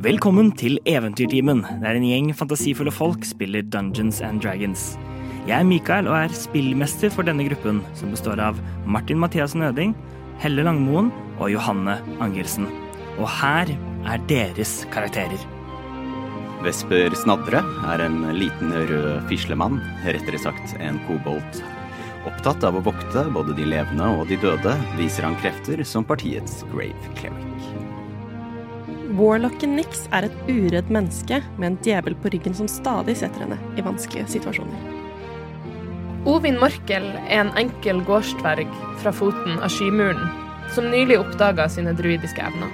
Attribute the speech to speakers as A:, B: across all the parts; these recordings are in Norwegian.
A: Velkommen til Eventyrtimen, der en gjeng fantasifulle folk spiller Dungeons and Dragons. Jeg er Mikael og er spillmester for denne gruppen, som består av Martin Mathiassen Øding, Helle Langmoen og Johanne Angelsen. Og her er deres karakterer.
B: Vesper Snadre er en liten rød fislemann, rettere sagt en kobolt. Opptatt av å vokte både de levende og de døde, viser han krefter som partiets grave cleric.
C: Warlocken Nix er et uredd menneske med en djevel på ryggen som stadig setter henne i vanskelige situasjoner.
D: Ovin Morkel er en enkel gårdsdverg fra foten av Skymuren, som nylig oppdaga sine druidiske evner.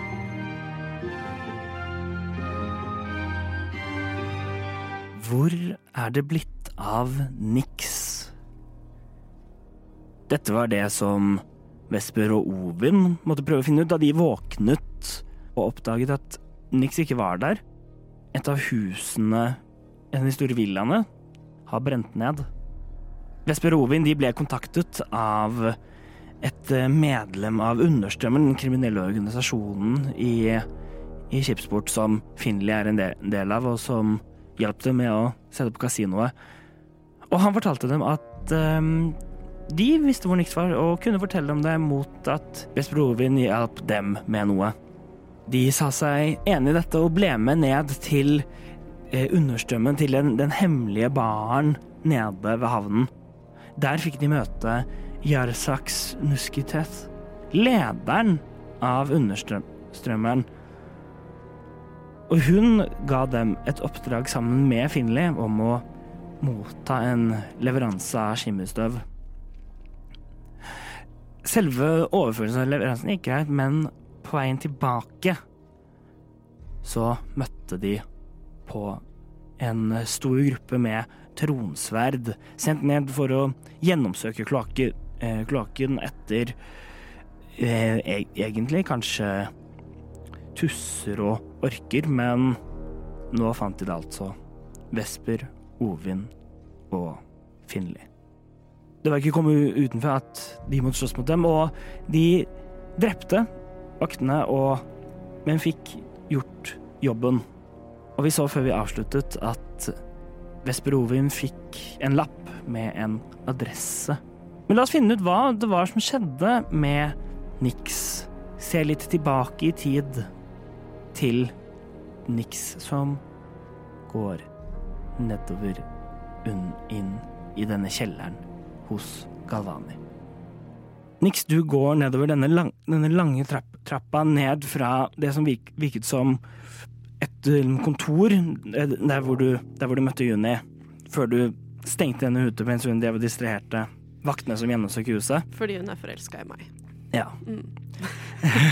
A: Hvor er det blitt av Nix? Dette var det som Vesper og Ovin måtte prøve å finne ut da de våknet og oppdaget at Nix ikke var der. Et av husene en av de store villaene har brent ned. Vesper og Ovin ble kontaktet av et medlem av Understrømmen, den kriminelle organisasjonen i, i Skipsport som Finley er en del, av, og som hjalp dem med å sette opp kasinoet. Og han fortalte dem at um, de visste hvor Nix var, og kunne fortelle om det mot at Vesper Ovin hjalp dem med noe. De sa seg enig i dette og ble med ned til eh, understrømmen til den, den, hemmelige baren nede ved havnen. Der fikk de møte Jarsaks Nuskitet, lederen av understrømmeren. Og hun ga dem et oppdrag sammen med Finley om å motta en leveranse av skimmelstøv. Selve overførelsen av leveransen gikk greit, men på veien tilbake så møtte de på en stor gruppe med tronsverd sendt ned for å gjennomsøke eh, kloakken etter eh, egentlig kanskje tusser og orker, men nå fant de det altså. Vesper, Ovin og Finli. Det var ikke kommet utenfor at de måtte slåss mot dem, og de drepte vaktene, og, men fikk gjort jobben. Og vi så før vi avsluttet at Vesperovin fikk en lapp med en adresse. Men la oss finne ut hva det var som skjedde med Nix. Se litt tilbake i tid til Nix som går nedover inn i denne kjelleren hos Galvani. Nix, du går nedover denne, lang, denne lange trapp, trappa ned fra det som virket som et kontor, der hvor, du, der hvor du møtte Juni, før du stengte henne ute mens hun drev og distraherte vaktene som gjennomsøkte huset.
C: Fordi hun er forelska i meg.
A: Ja. Mm.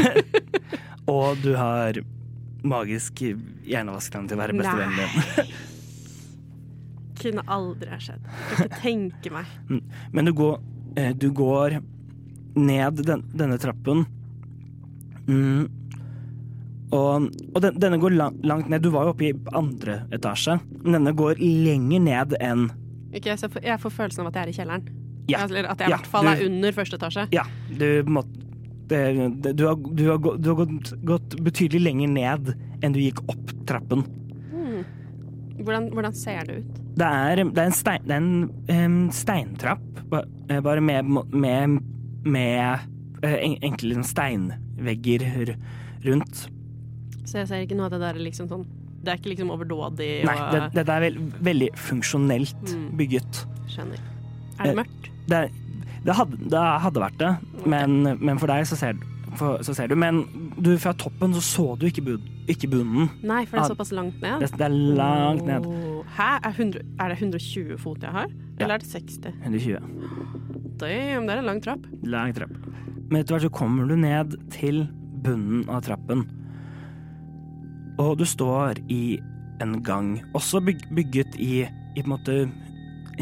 A: og du har magisk hjernevaskeren til å være bestevennen din.
C: Kunne aldri ha skjedd. Kan ikke tenke meg.
A: Men du går, du går ned den, denne trappen. Mm. Og, og den, denne går lang, langt ned. Du var jo oppe i andre etasje. Men denne går lenger ned enn
C: Ok, så Jeg får følelsen av at jeg er i kjelleren.
A: Ja.
C: Eller at jeg i hvert fall er under første etasje.
A: Ja, du må det, det, du, har, du, har, du har gått, gått, betydelig lenger ned enn du gikk opp trappen.
C: Mm. Hvordan, hvordan, ser det ut?
A: Det er, det er en, stein, det er en um, steintrapp, bare med, med, med uh, enkle steinvegger rundt.
C: Så jeg ser ikke noe av det der liksom sånn Det er ikke liksom overdådig og
A: Nei, det, det er veld, veldig funksjonelt mm. bygget.
C: Skjønner. Er det mørkt?
A: Det, det, hadde, det hadde, vært det, men, men, for deg så ser, for, så ser, du Men du, fra toppen så så du ikke, bud, ikke bunnen.
C: Nei, for det er såpass langt ned?
A: Det, det er langt ned.
C: Hæ? Er, 100, er, det 120 fot jeg har? Eller ja. er det 60?
A: 120.
C: Damn, det er en lang trapp.
A: Lang trapp. Men etter hvert så kommer du ned til bunnen av trappen. Og du står i en gang, også bygget i, i på en måte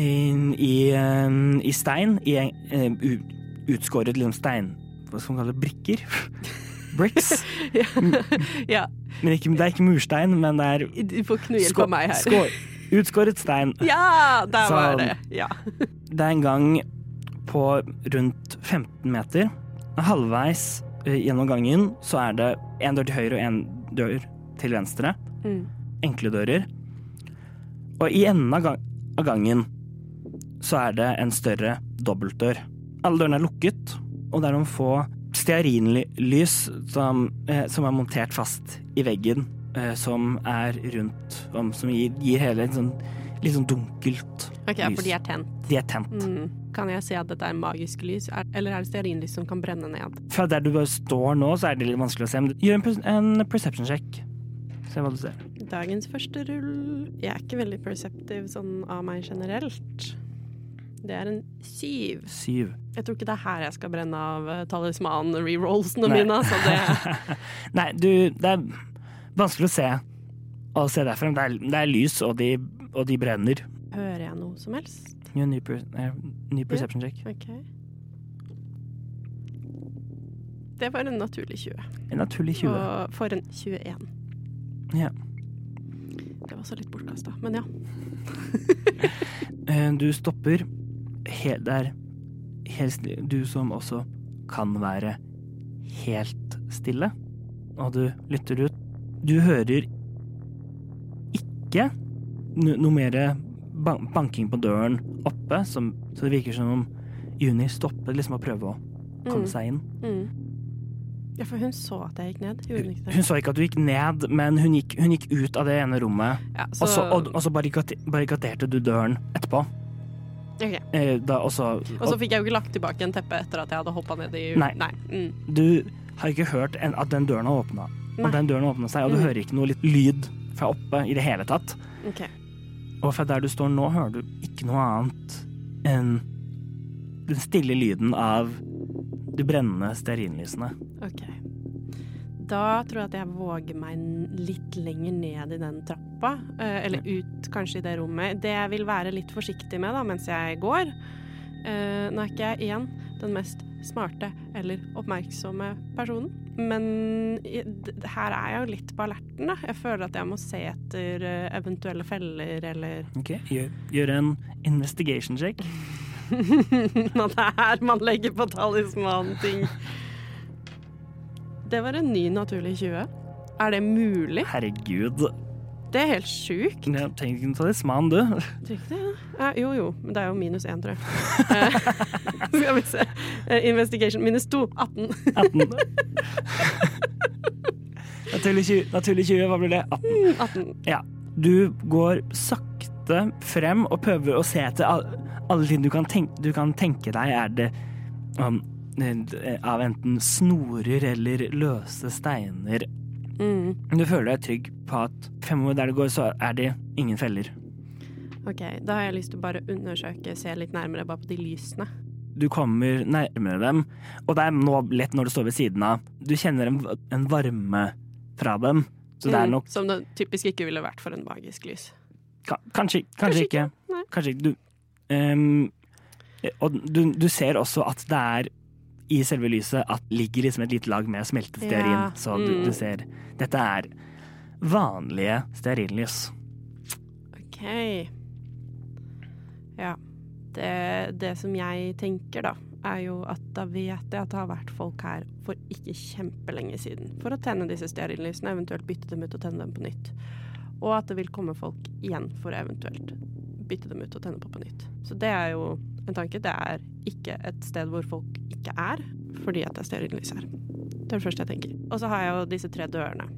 A: i, i, um, i, stein. I uh, utskåret liksom stein Hva skal man kalle det? Brikker? Bricks.
C: ja. ja.
A: Men ikke, det er ikke murstein, men det er
C: Du får ikke noe hjelp av meg her.
A: Skår, utskåret stein.
C: Ja, der var det. Ja.
A: det er en gang på rundt 15 meter. Halvveis uh, gjennom gangen så er det en dør til høyre og en dør til venstre.
C: Mm.
A: Enkle dører. Og i enden av, gang, av gangen så er det en større dobbeltdør. Alle dørene er lukket, og det er noen få stearinlys som, eh, som er montert fast i veggen, eh, som er rundt om, som gir, gir hele et sånn litt sånn dunkelt
C: Ok, ja,
A: lys.
C: for de er tent.
A: De er tent.
C: Mm. Kan jeg se at dette er magisk lys, er, eller er det stearinlys som kan brenne ned?
A: Fra der du bare står nå, så er det litt vanskelig å se. Men gjør en, en perception check. Se hva du ser.
C: Dagens første rull Jeg er ikke veldig perceptive sånn av meg generelt. Det er en syv.
A: Syv.
C: Jeg tror ikke det er her jeg skal brenne av uh, talisman-rerollsene mine. Så det,
A: Nei, du, det er vanskelig å se. Å se derfra. Det er, det er lys, og de, og de brenner.
C: hører jeg noe som helst?
A: En ny, per, eh, ny perception check.
C: Okay. Det var en naturlig 20.
A: En naturlig 20.
C: Og for en 21.
A: Ja.
C: Det var så litt bortkasta, men ja.
A: Eh, Du stopper helt der. Helt stille. Du som også kan være helt stille. Og du lytter ut. Du hører ikke noe mer banking på døren oppe, som, så det virker som om Juni stopper liksom å prøve å komme
C: Mm.
A: seg inn.
C: Mm. Ja, for hun så at jeg gikk ned, hun?
A: Hun så ikke at du gikk ned, men hun gikk, hun gikk ut av det ene rommet,
C: Ja,
A: og så, og, og så barrikaderte du døren etterpå.
C: Okay.
A: Eh, da, og så,
C: Og så fikk jeg jo ikke lagt tilbake en teppe etter at jeg hadde hoppa ned i
A: Nei.
C: Mm.
A: Du har ikke hørt en, at den døren har åpna. Og den døren åpna seg, og du
C: Mm.
A: hører ikke noe litt lyd fra oppe i det hele tatt.
C: Ok.
A: Og fra der du står nå, hører du ikke noe annet enn den stille lyden av de brennende stearinlysene.
C: ok. Da tror jeg at jeg våger meg litt lenger ned i den trappa. eh, Eller ut kanskje i det rommet. Det jeg vil være litt forsiktig med da, mens jeg går eh, Nå er ikke jeg igjen den mest smarte eller oppmerksomme personen. Men her er jeg jo litt på alerten, da. Jeg føler at jeg må se etter eh, eventuelle feller eller
A: Ok, Gjør, gjør en investigation check.
C: Når det er her man legger på talisman-ting. Det var en ny naturlig 20. Er det mulig?
A: Herregud.
C: Det er helt sjukt.
A: Ja, Tenk ikke en talisman, du.
C: Ikke det? Ja, jo, jo, men det er jo minus én, tror jeg. Eh, Skal vi se. Eh, Investigation minus to. 18.
A: 18. Naturlig 20, naturlig 20, hva blir det? 18.
C: 18.
A: Ja. Du går sakte frem og prøver å se etter all- alle ting du kan tenke, du kan tenke deg. Er det um, eh, av enten snorer eller løse steiner?
C: Mm.
A: Du føler deg trygg på at fremover der det går, så er det ingen feller.
C: OK, da har jeg lyst til å bare undersøke, se litt nærmere bare på de lysene.
A: Du kommer nærmere dem, og det er nå lett når du står ved siden av. Du kjenner en, en varme fra dem, så det er
C: Mm,
A: nok
C: Som det typisk ikke ville vært for en magisk lys.
A: Ka- Kanskje, kanskje,
C: Kanskje
A: ikke.
C: ikke.
A: Kanskje ikke. Du, um, og du, du ser også at det er i selve lyset at ligger liksom et lite lag med smeltet stearin.
C: Ja,
A: Så du,
C: mm.
A: du ser Dette er vanlige stearinlys.
C: OK. Ja. Det, det som jeg tenker, da, er jo at da vet jeg at det har vært folk her for ikke kjempelenge siden for å tenne disse stearinlysene, eventuelt bytte dem ut og tenne dem på nytt. Og at det vil komme folk igjen for å eventuelt bytte dem ut og tenne på på nytt. Så det er jo en tanke. Det er ikke et sted hvor folk ikke er, fordi at det er stearinlys her. Det er det første jeg tenker. Og så har jeg jo disse tre dørene.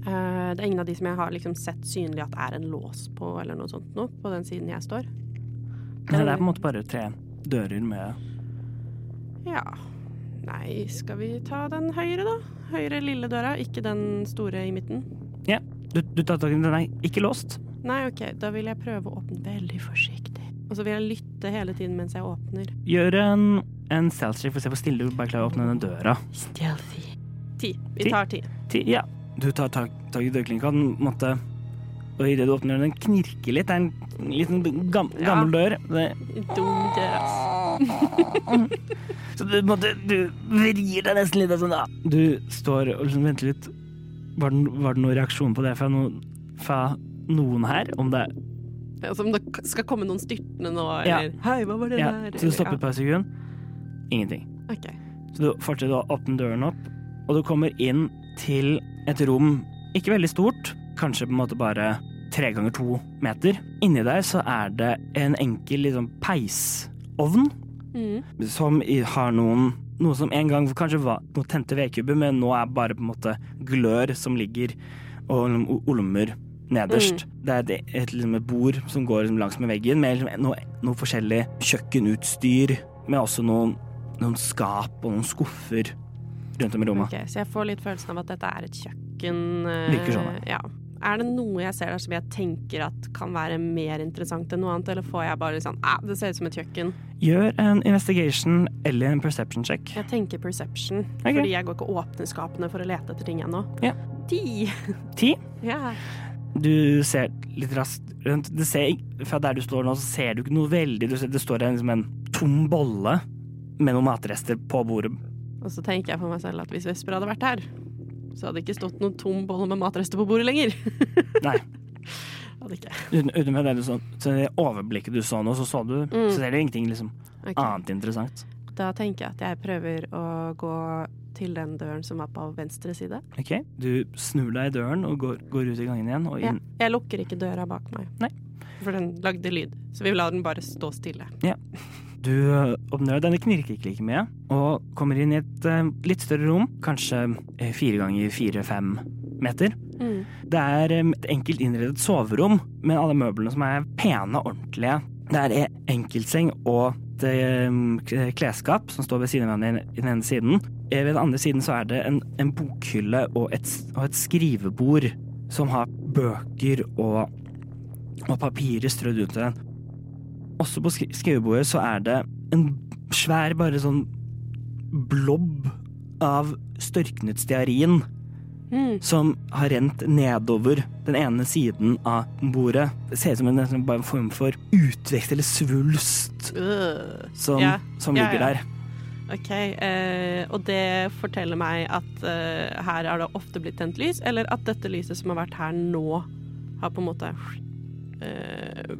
C: Eh, det er ingen av de som jeg har liksom sett synlig at er en lås på, eller noe sånt noe, på den siden jeg står.
A: Men det er på en måte bare tre dører med
C: Ja. Nei, skal vi ta den høyre, da? Høyre lille døra, ikke den store i midten.
A: Du, du tar tak i den, den er ikke låst.
C: Nei, OK, da vil jeg prøve å åpne veldig forsiktig. Og så vil jeg lytte hele tiden mens jeg åpner.
A: Gjør en, en stealth check for å se hvor stille du bare klarer å åpne den døra.
C: Stealthy. Ti. Vi
A: Ti.
C: tar ti.
A: Ti, ja. Du tar tak, tak i dørklinka, den måtte Og idet du åpner den, den knirker litt. Det er en liten gam,
C: Ja.
A: gammel dør. Det,
C: Dum dør, ass.
A: Så du måtte Du vrir deg nesten litt sånn, da. Du står og liksom venter litt. Var det, var det noen reaksjon på det fra, noen, fra noen her? Om det
C: Ja, Som det skal komme noen styrtende nå,
A: Ja.
C: Hei, hva var det
A: ja,
C: der?
A: Så du stopper et
C: Eller-
A: par sekunder? Ingenting.
C: Okay.
A: Så du fortsetter å åpne døren opp, og du kommer inn til et rom ikke veldig stort, kanskje på en måte bare tre ganger to meter. Inni der så er det en enkel liksom, peisovn
C: Mm.
A: som har noen noe som en gang kanskje var noe tente vedkubber, men nå er bare på en måte glør som ligger og liksom olmer nederst. Det er et, et, liksom et bord som går liksom langs med veggen, med liksom noe, noe forskjellig kjøkkenutstyr, med også noen, noen skap og noen skuffer rundt om i rommet.
C: Ok, så jeg får litt følelsen av at dette er et kjøkken. eh,
A: Virker sånn,
C: ja. Er det noe jeg ser der som jeg tenker at kan være mer interessant enn noe annet, eller får jeg bare sånn ah, det ser ut som et kjøkken?
A: Gjør en investigation eller en perception check.
C: Jeg tenker perception,
A: okay.
C: fordi jeg går ikke åpne skapene for å lete etter ting ennå.
A: Ja.
C: Ti!
A: Ti.
C: Ja.
A: Du ser litt raskt rundt. Det ser, fra der du står nå, så ser du ikke noe veldig du ser, Det står liksom en tom bolle med noen matrester på bordet.
C: Og så tenker jeg for meg selv at hvis Vesper hadde vært her, så hadde det ikke stått noen tom bolle med matrester på bordet lenger.
A: Nei.
C: hadde ikke.
A: Uten, uten med det du så, så det overblikket du så nå, så så du
C: Mm.
A: Så ser du ingenting liksom
C: okay.
A: annet interessant.
C: Da tenker jeg at jeg prøver å gå til den døren som var på venstre side.
A: Ok, Du snur deg i døren og går, går ut i gangen igjen og
C: Ja. Jeg lukker ikke døra bak meg.
A: Nei.
C: For den lagde lyd, så vi lar den bare stå stille. Ja.
A: Du øh, åpner denne knirker ikke like mye, og kommer inn i et øh, litt større rom, kanskje øh, fire ganger fire-fem meter.
C: Mm.
A: Det er et enkelt innredet soverom, med alle møblene som er pene og ordentlige. Det er enkeltseng og et øh, klesskap som står ved siden av hverandre i den ene siden. Eh, Ved den andre siden så er det en, en bokhylle og et, og et skrivebord som har bøker og, og papirer strødd ut den. Også på skrivebordet så er det en svær, bare sånn blobb av størknet stearin
C: Mm.
A: som har rent nedover den ene siden av bordet. Det ser ut som en, bare en form for utvekst eller svulst
C: uh.
A: som,
C: Ja.
A: som
C: Ja,
A: ligger
C: ja.
A: der.
C: Ok, eh, og det forteller meg at eh, her har det ofte blitt tent lys, eller at dette lyset som har vært her nå, har på en måte eh,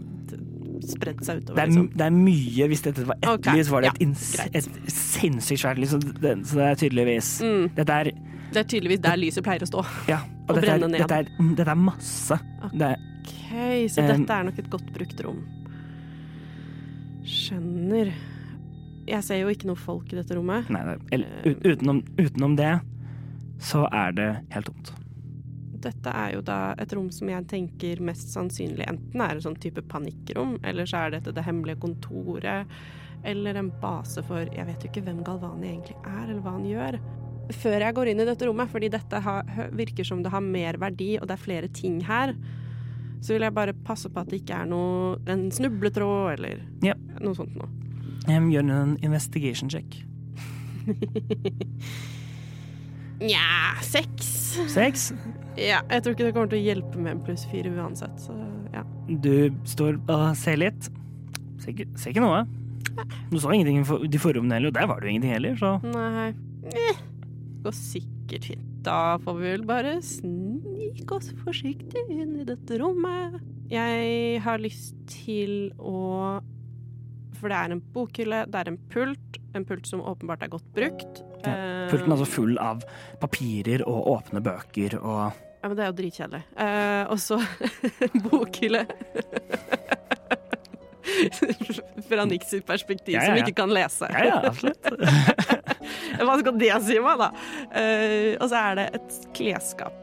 C: spredt seg utover,
A: Det er,
C: liksom.
A: det er mye Hvis dette var ett
C: okay.
A: lys, var det
C: ja,
A: et, et sinnssykt svært lys. Så det, så det er tydeligvis
C: Mm,
A: Dette er
C: det er tydeligvis der lyset pleier å stå.
A: Ja.
C: Og
A: er,
C: brenne ned.
A: dette, er, mm, dette er masse. Er,
C: Ok, så
A: Um,
C: dette er nok et godt brukt rom. Skjønner. Jeg ser jo ikke noe folk i dette rommet.
A: nei, er, eller, utenom, utenom det så er det helt tomt.
C: Dette er jo da et rom som jeg tenker mest sannsynlig enten er en sånn type panikkrom, eller så er dette det hemmelige kontoret, eller en base for Jeg vet jo ikke hvem Galvani egentlig er, eller hva han gjør. Før jeg går inn i dette rommet, fordi dette har, virker som det har mer verdi, og det er flere ting her, så vil jeg bare passe på at det ikke er noe en snubletråd, eller
A: Ja.
C: noe sånt noe.
A: Jeg gjør en investigation check.
C: Nja, seks.
A: Seks.
C: Ja, jeg tror ikke det kommer til å hjelpe med en pluss fire uansett, så ja.
A: Du står og ser litt. Ser ikke, ser ikke noe. Du så ingenting i de forrommene heller, og der var det jo ingenting heller, så
C: Nei. Eh, går sikkert fint. Da får vi vel bare snike oss forsiktig inn i dette rommet. Jeg har lyst til å For det er en bokhylle, det er en pult. En pult som åpenbart er godt brukt. Ja,
A: Pulten er altså full av papirer og åpne bøker og
C: Ja, men det er jo dritkjedelig. Eh, og så bokhylle. Fra Nick sitt perspektiv,
A: Ja, ja,
C: som ikke kan lese.
A: Ja, ja, absolutt.
C: Hva skal det si meg, da? Uh, og så er det et klesskap.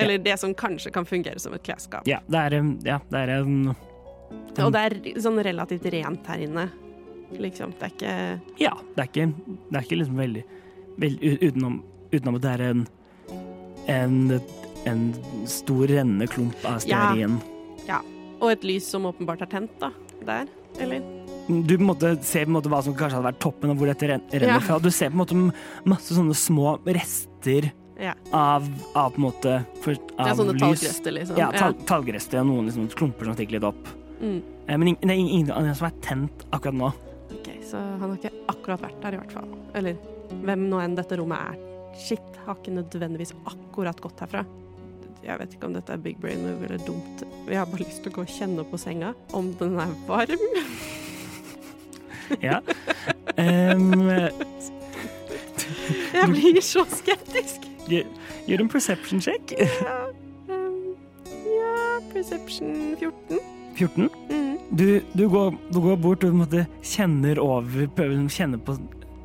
C: Eller det som kanskje kan fungere som et klesskap.
A: Ja, det er, en- ja, det er en
C: Og det er sånn relativt rent her inne. Liksom. Det er ikke
A: Ja, det er ikke, det er ikke liksom veldig, veldig utenom, utenom at det er en en, en stor rennende klump av stearin.
C: Og et lys som åpenbart er tent, da. Der. Eller?
A: Du på en måte ser på en måte hva som kanskje hadde vært toppen, og hvor dette renner
C: Ja.
A: fra. Du ser på en måte masse sånne små rester
C: Ja.
A: av, av på en måte for, av
C: Ja, sånne
A: lys.
C: talgrester, liksom.
A: Ja, tal, talgrester og noen liksom klumper som stikker litt opp.
C: Mm.
A: Eh, Men det er ingen som er tent akkurat nå.
C: Ok, så han har ikke akkurat vært der, i hvert fall. Eller hvem nå enn dette rommet er. Shit, har ikke nødvendigvis akkurat gått herfra. Jeg vet ikke om dette er big brain move eller dumt. Jeg har bare lyst til å gå og kjenne på senga, om den er varm.
A: Ja. Um,
C: Jeg blir så skeptisk.
A: gjør, en perception check. Ja.
C: Ja, Perception 14.
A: 14.
C: Mm.
A: Du, du, går, du går bort og kjenner over prøver å kjenne på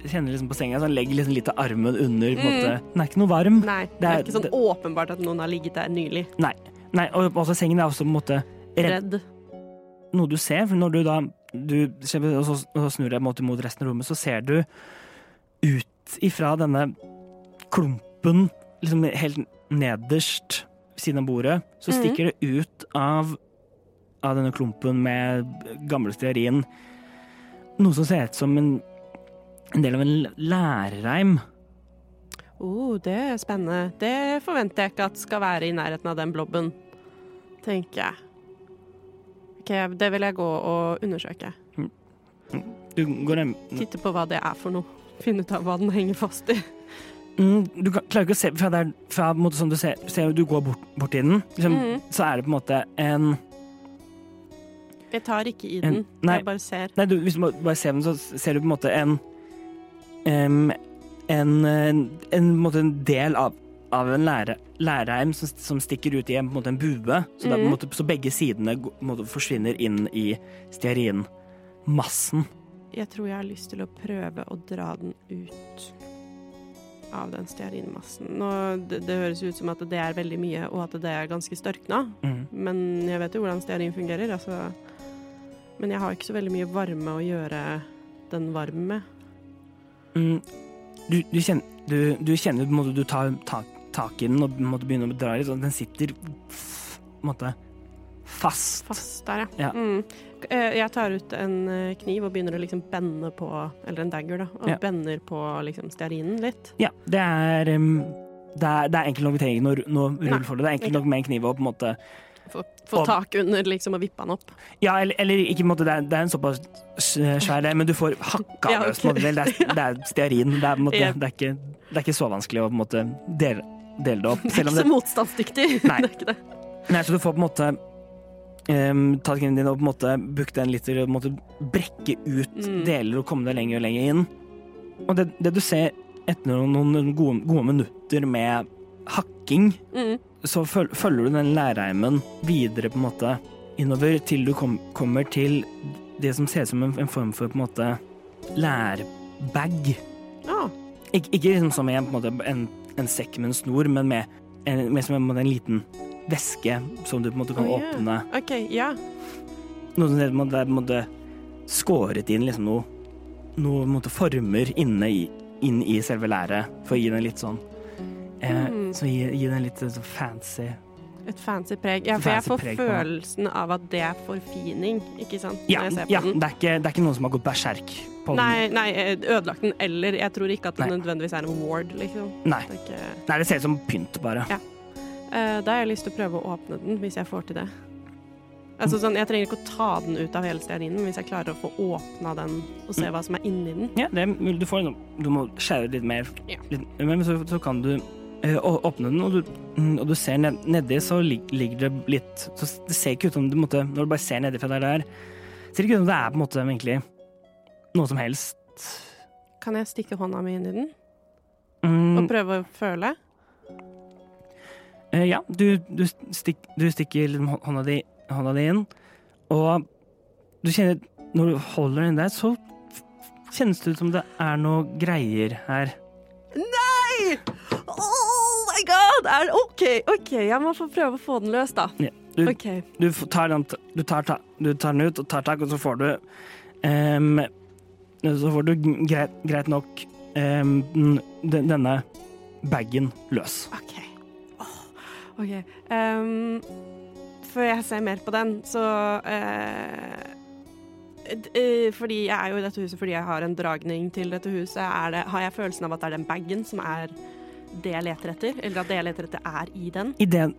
A: Kjenner liksom på senga, så han legger liksom litt av armen under. På en måte. Den er ikke noe varm.
C: Nei, det er ikke sånn åpenbart at noen har ligget der nylig.
A: Nei. Nei, og også sengen er også på en måte redd. Noe du ser, for når du da du, og så, og så snur deg mot, resten av rommet, så ser du ut ifra denne klumpen, liksom helt nederst ved siden av bordet, så
C: Mhm.
A: stikker det ut av, av denne klumpen med gamle stearin noe som ser ut som en, en del av en lærreim.
C: Oh, det er spennende. Det forventer jeg ikke at skal være i nærheten av den blobben, tenker jeg. Ok, Det vil jeg gå og undersøke.
A: Du går hjem
C: Titte på hva det er for noe. Finne ut av hva den henger fast i.
A: Mm, du kan, klarer ikke å se fra der, fra måte som du ser, ser du går bort, bort i den, liksom,
C: mm.
A: så er det på en måte en
C: Jeg tar ikke i
A: En-
C: den.
A: nei.
C: Jeg bare ser.
A: Nei, du, hvis du bare ser den, så ser du på en måte en em, en, en, en, en, del av, av en lære, som, som stikker ut i en, en, en bue. Så, er en
C: Mhm.
A: måte, så begge sidene måte forsvinner inn i stearinmassen.
C: Jeg tror jeg har lyst til å prøve å dra den ut av den stearinmassen. Nå, det, det høres ut som at det er veldig mye, og at det er ganske størkna.
A: Mm.
C: Men jeg vet jo hvordan stearin fungerer. Altså. Men jeg har ikke så veldig mye varme å gjøre den varm med.
A: Mm. Du, du kjenner, du, du kjenner måte, du tar tak, tak i den og måtte begynne å dra litt, og den sitter f- på en måte fast.
C: Fast der, ja.
A: Ja.
C: Mm. Eh, Jeg tar ut en eh, kniv og begynner å liksom bende på Eller en dagger, da. Og
A: Ja.
C: bender på liksom stearinen litt.
A: Ja, det er um, det er, det er enkelt nok, vi trenger noe, noe rull for det. Det er enkelt nok med en kniv og på en måte
C: Få, få tak under liksom og vippe den opp.
A: Ja, eller, eller ikke på en måte, det er, det er en såpass svær det, men du får hakka
C: Ja,
A: løs.
C: ok.
A: på en måte, vel, Det, er, det er stearin. Det er, måte,
C: yep.
A: det, er ikke, det er ikke så vanskelig å på en måte dele, dele det opp.
C: Det er ikke
A: det,
C: så motstandsdyktig.
A: Nei.
C: det er ikke det.
A: nei, så du får på en måte um, ta kniven din og på en måte brukt den litt måte brekke ut
C: Mm.
A: deler og komme deg lenger og lenger inn. Og det, det du ser etter noen, noen gode, gode minutter med hakking,
C: Mm.
A: Så føl, følger du den lærreimen videre på en måte innover til du kom, kommer til det som ser ut som en, en form for på en måte lærbag.
C: Ja.
A: Ik ikke liksom som en, på en, måte, en, en sekk med en snor, men med, en, med som en, en liten veske som du på en måte kan
C: oh, yeah.
A: åpne.
C: OK, ja.
A: Noe som på måte- det er på en måte skåret inn liksom noe, noe måte former inne i, inn i selve læret, for å gi den litt sånn eh. Så gi, gi den litt så fancy
C: Et fancy preg. Ja, for jeg får
A: preg
C: følelsen av at det er forfining, ikke sant?
A: Ja, ja det, er ikke, det er ikke noen som har gått berserk på den.
C: Nei, nei, eh, ødelagt den, eller jeg tror ikke at det
A: Nei.
C: nødvendigvis er en ward, liksom.
A: Nei.
C: Det ikke...
A: Nei, det ser ut som pynt, bare.
C: Ja. Eh, da har jeg lyst til å prøve å åpne den, hvis jeg får til det. Altså sånn, Jeg trenger ikke å ta den ut av hele stearinen, men hvis jeg klarer å få åpna den og se
A: Mm.
C: hva som er inni den.
A: Ja, det du får. Du må skjære litt mer.
C: Ja.
A: Litt, men så, så kan du eh, åpne den, og du, mm, og du ser ned, nedi, så ligger det litt så Det ser ikke ut som du måtte Når du bare ser nedi fra der det er, ser ikke ut som det er på en måte egentlig noe som helst.
C: Kan jeg stikke hånda mi inn i den
A: Mm,
C: og prøve å føle?
A: eh, ja, du, du, stikk, du stikker liksom hånda di, hånda di inn, og du kjenner Når du holder den der, så kjennes det ut som det er noe greier her.
C: Nei! Oh my god! Er, OK, OK, jeg må få prøve å få den løs, da.
A: Ja, du,
C: okay.
A: du, tar den, du, tar, du tar den ut og tar tak, og så får du um, Så får du greit, greit nok um, den- denne bagen løs.
C: OK. Oh, OK. Um, før jeg ser mer på den, så uh, Fordi jeg er jo i dette huset fordi jeg har en dragning til dette huset, det, har jeg følelsen av at det er den bagen som er det jeg leter etter? Eller at det jeg leter etter, er i den?
A: Idet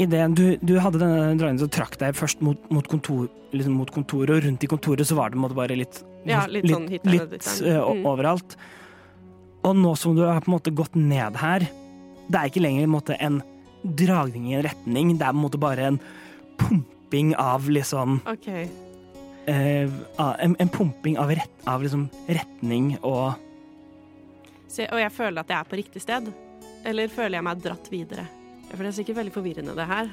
A: Ideen, du, du hadde denne dragningen som trakk deg først mot, mot, kontor, liksom mot kontoret, og rundt i kontoret så var det måte bare litt,
C: Ja, litt sånn hit
A: litt
C: litt
A: eh,
C: Mm.
A: overalt. Og nå som du har på en måte gått ned her, det er ikke lenger en, måte, en dragning i en retning, det er på en måte bare en pumping av liksom
C: OK.
A: eh, en, en pumping av, rett, av liksom retning og
C: Se, og jeg føler at jeg er på riktig sted. Eller føler jeg meg dratt videre? For det er sikkert veldig forvirrende, det her.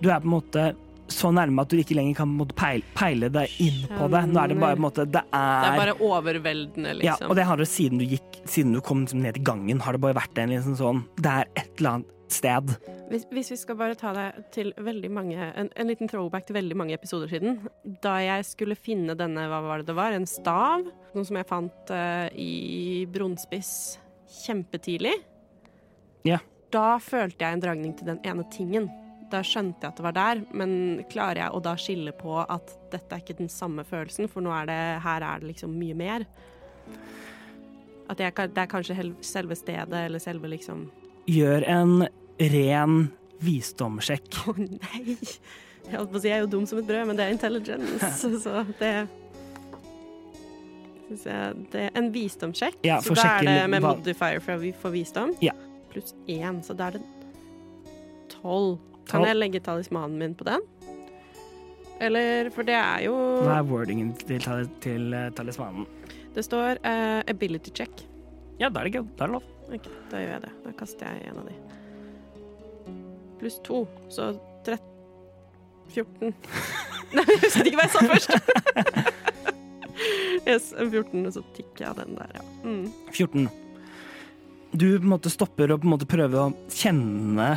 A: Du er på en måte så nærme at du ikke lenger kan peile, peile deg inn på det. Nå er det bare på en måte Det
C: Det er
A: er,
C: bare overveldende,
A: ja,
C: liksom.
A: Og det har det siden du gikk Siden du kom liksom ned i gangen, har det bare vært en liksom sånn Det er et eller annet sted.
C: Hvis, hvis vi skal bare ta det til veldig mange en, en liten throwback til veldig mange episoder siden. Da jeg skulle finne denne, hva var det det var, en stav, noe som jeg fant uh, i Brunspiss kjempetidlig.
A: Ja.
C: Da følte jeg en dragning til den ene tingen. Da skjønte jeg at det var der, men klarer jeg å da skille på at dette er ikke den samme følelsen, for nå er det, her er det liksom mye mer? At jeg, det er kanskje selve stedet, eller selve liksom
A: Gjør en ren visdomssjekk.
C: Å nei! Jeg holdt på å si jeg er jo dum som et brød, men det er intelligence, så det jeg det er En visdomssjekk.
A: Ja,
C: så da er det med modifier for, for visdom.
A: Ja.
C: Pluss én, så da er det tolv. Kan jeg legge talismanen min på den? Eller For det er jo
A: Hva er wordingen til, til eh, talismanen?
C: Det står uh, ability check.
A: Ja, da er det gøy. Da er det lov.
C: Ok, da gjør jeg det. Da kaster jeg en av de. Pluss to, så 13 14. Nei, jeg husker ikke hva jeg sa først. yes, en 14, og så tikker jeg den der, ja. Mm.
A: 14. Du på en måte stopper og på en måte prøver å kjenne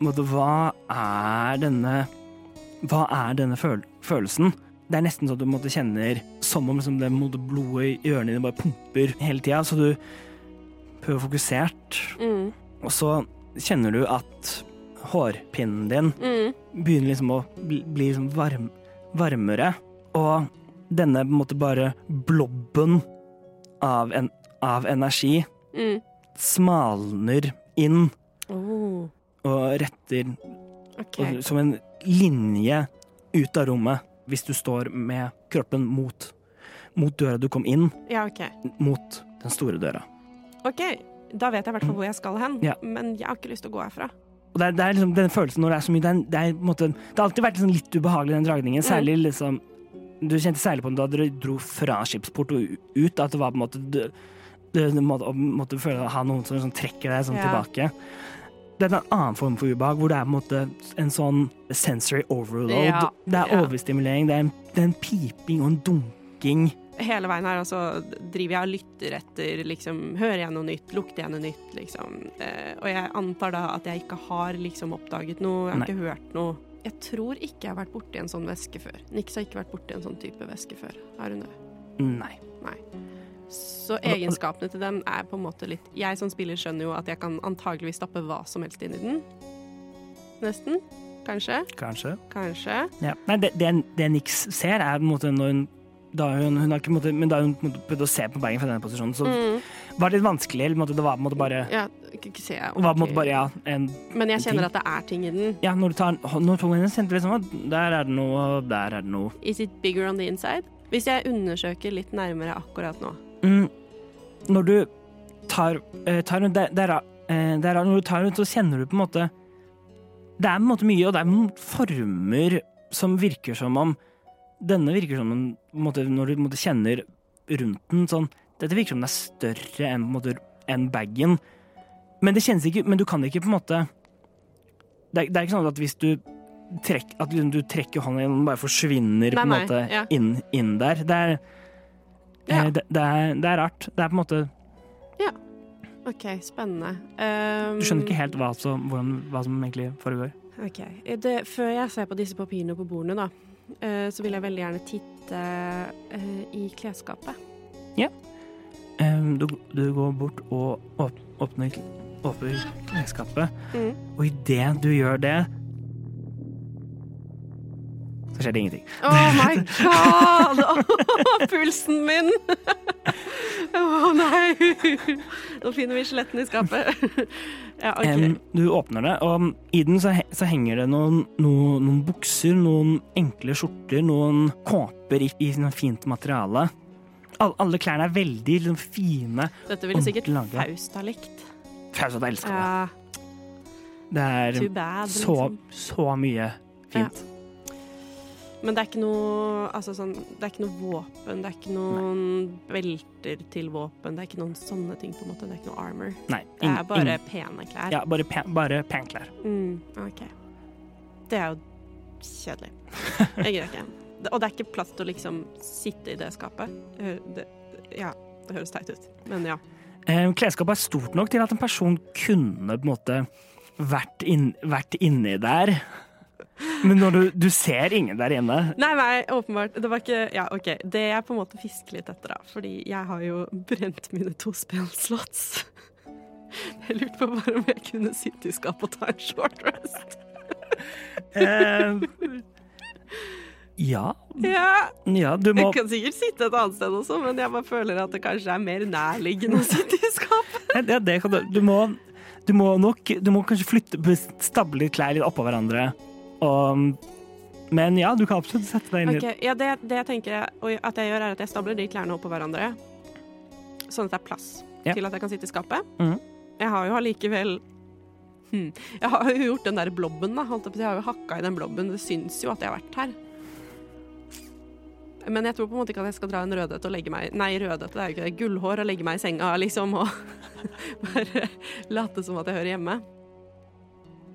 A: måte, Hva er denne Hva er denne føl følelsen? Det er nesten sånn at du måte kjenner som om liksom, det måte, blodet i ørene dine bare pumper hele tida. Så du prøver fokusert,
C: Mm.
A: og så kjenner du at hårpinnen din
C: Mm.
A: begynner liksom å bli, bli liksom varm, varmere. Og denne på en måte bare blobben av, en, av energi
C: Mm.
A: Smalner inn
C: Oh,
A: og retter
C: okay.
A: og, som en linje ut av rommet hvis du står med kroppen mot, mot døra du kom inn,
C: Ja, okay.
A: mot den store døra.
C: OK, da vet jeg i hvert fall hvor jeg skal hen,
A: Ja.
C: men jeg har ikke lyst til å gå herfra.
A: Det er, det er liksom den følelsen når det er så mye Det, er, det, er, måte, det har alltid vært liksom litt ubehagelig, den dragningen. Særlig liksom Du kjente særlig på den da dere dro fra skipsport og ut, at det var på en måte Du, måtte, måtte føle å ha noen som sånn, trekker deg sånn
C: Ja.
A: tilbake. Det er en annen form for ubehag, hvor det er en måte en sånn sensory overload.
C: Ja,
A: Det er overstimulering, det er, en, det er en piping og en dunking.
C: Hele veien her altså, driver jeg og lytter etter liksom, Hører jeg noe nytt? Lukter jeg noe nytt? Liksom? Eh, og jeg antar da at jeg ikke har liksom oppdaget noe, jeg har
A: Nei.
C: ikke hørt noe. Jeg tror ikke jeg har vært borti en sånn væske før. Nix har ikke vært borti en sånn type væske før. Har hun det?
A: Nei. Nei.
C: Så egenskapene til den er på en måte litt Jeg som spiller skjønner jo at jeg kan antageligvis stappe hva som helst inn i den. Nesten. Kanskje.
A: Kanskje.
C: Kanskje.
A: Ja. Nei, det, det, det Nix ser, er på en måte når hun da hun, hun har ikke, måte, men da hun prøvde å se på Bergen fra denne posisjonen, så
C: Mm.
A: var det litt vanskelig. måte, Det var på en måte bare
C: Ja, ikke, jeg
A: var på en måte bare, ja, en,
C: Men jeg
A: ting.
C: kjenner at det er ting i den.
A: ja når du tar når tungen hennes, kjente liksom at der er det noe, og der er det noe.
C: Is it bigger on the inside? Hvis jeg undersøker litt nærmere akkurat nå.
A: Mm, når du tar, eh, tar rundt der, der, der, Når du tar rundt, så kjenner du på en måte Det er på en måte mye, og det er noen former som virker som om Denne virker som en, måte, når du måte, kjenner rundt den sånn Dette virker som den er større enn, på en måte, enn bagen. Men det kjennes ikke Men du kan ikke på en måte Det er, det er ikke sånn at hvis du trekk, at du trekker hånda gjennom, den bare forsvinner på en
C: Nei, nei,
A: måte
C: ja.
A: inn, inn der. Det er
C: Ja.
A: Eh, Det, det, er, det er rart. Det er på en måte
C: OK, spennende. Um,
A: Du skjønner ikke helt hva som, hvordan, hva som egentlig foregår.
C: Ok, det, Før jeg ser på disse papirene på bordene, da, uh, så vil jeg veldig gjerne titte uh, i klesskapet.
A: Um, du, du går bort og åpner, åpner klesskapet,
C: Mm.
A: og idet du gjør det så skjer det ingenting.
C: Oh my god! Pulsen min! Å nei! Nå finner vi skjelettene i skapet. Ja, okay.
A: um, du åpner det, og i den så, he, så henger det noen, noen, noen bukser, noen enkle skjorter, noen kåper i, i sånn fint materiale. All, alle klærne er veldig liksom, fine.
C: Dette ville sikkert. Faust ha likt.
A: Faust hadde elska det.
C: Ja,
A: Det er
C: bad.
A: så,
C: Liksom.
A: så mye fint.
C: Men det er ikke noe altså sånn, Det er ikke noe våpen, det er ikke noen belter til våpen, det er ikke noen sånne ting, på en måte. Det er ikke noe armor.
A: Nei,
C: Det er bare
A: ingen.
C: pene klær.
A: Ja, bare, pen, bare penklær.
C: Mm, OK. Det er jo Kjedelig. Jeg gidder ikke. Og det er ikke plass til å liksom sitte i det skapet. Det, ja, det høres teit ut, men ja.
A: Eh, Klesskapet er stort nok til at en person kunne på en måte vært, inn, vært inni der. Men når du, du ser ingen der inne
C: Nei, nei, åpenbart. Det var ikke Ja, OK. Det jeg på en måte fisker litt etter, da. Fordi jeg har jo brent mine to spillslots. Jeg lurte på bare om jeg kunne sitte i skapet og ta en short rest.
A: eh, Ja.
C: Ja,
A: Ja, du må
C: Jeg kan sikkert sitte et annet sted også, men jeg bare føler at det kanskje er mer nærliggende å sitte i skapet.
A: Ja, det kan du. Du må, du må nok Du må kanskje flytte Stable klær litt oppå hverandre. Og, men ja, du kan absolutt sette deg inn i
C: Ok, ja, det, det jeg tenker at jeg gjør, er at jeg stabler de klærne oppå hverandre, sånn at det er plass
A: Ja.
C: til at jeg kan sitte i skapet.
A: Mm.
C: Jeg har jo allikevel hm, Jeg har jo gjort den der blobben, da. Jeg, har jo hakka i den blobben. Det syns jo at jeg har vært her. Men jeg tror på en måte ikke at jeg skal dra en rødhette og legge meg Nei, rødhette, det er jo ikke det. Gullhår og legge meg i senga, liksom, og bare late som at jeg hører hjemme.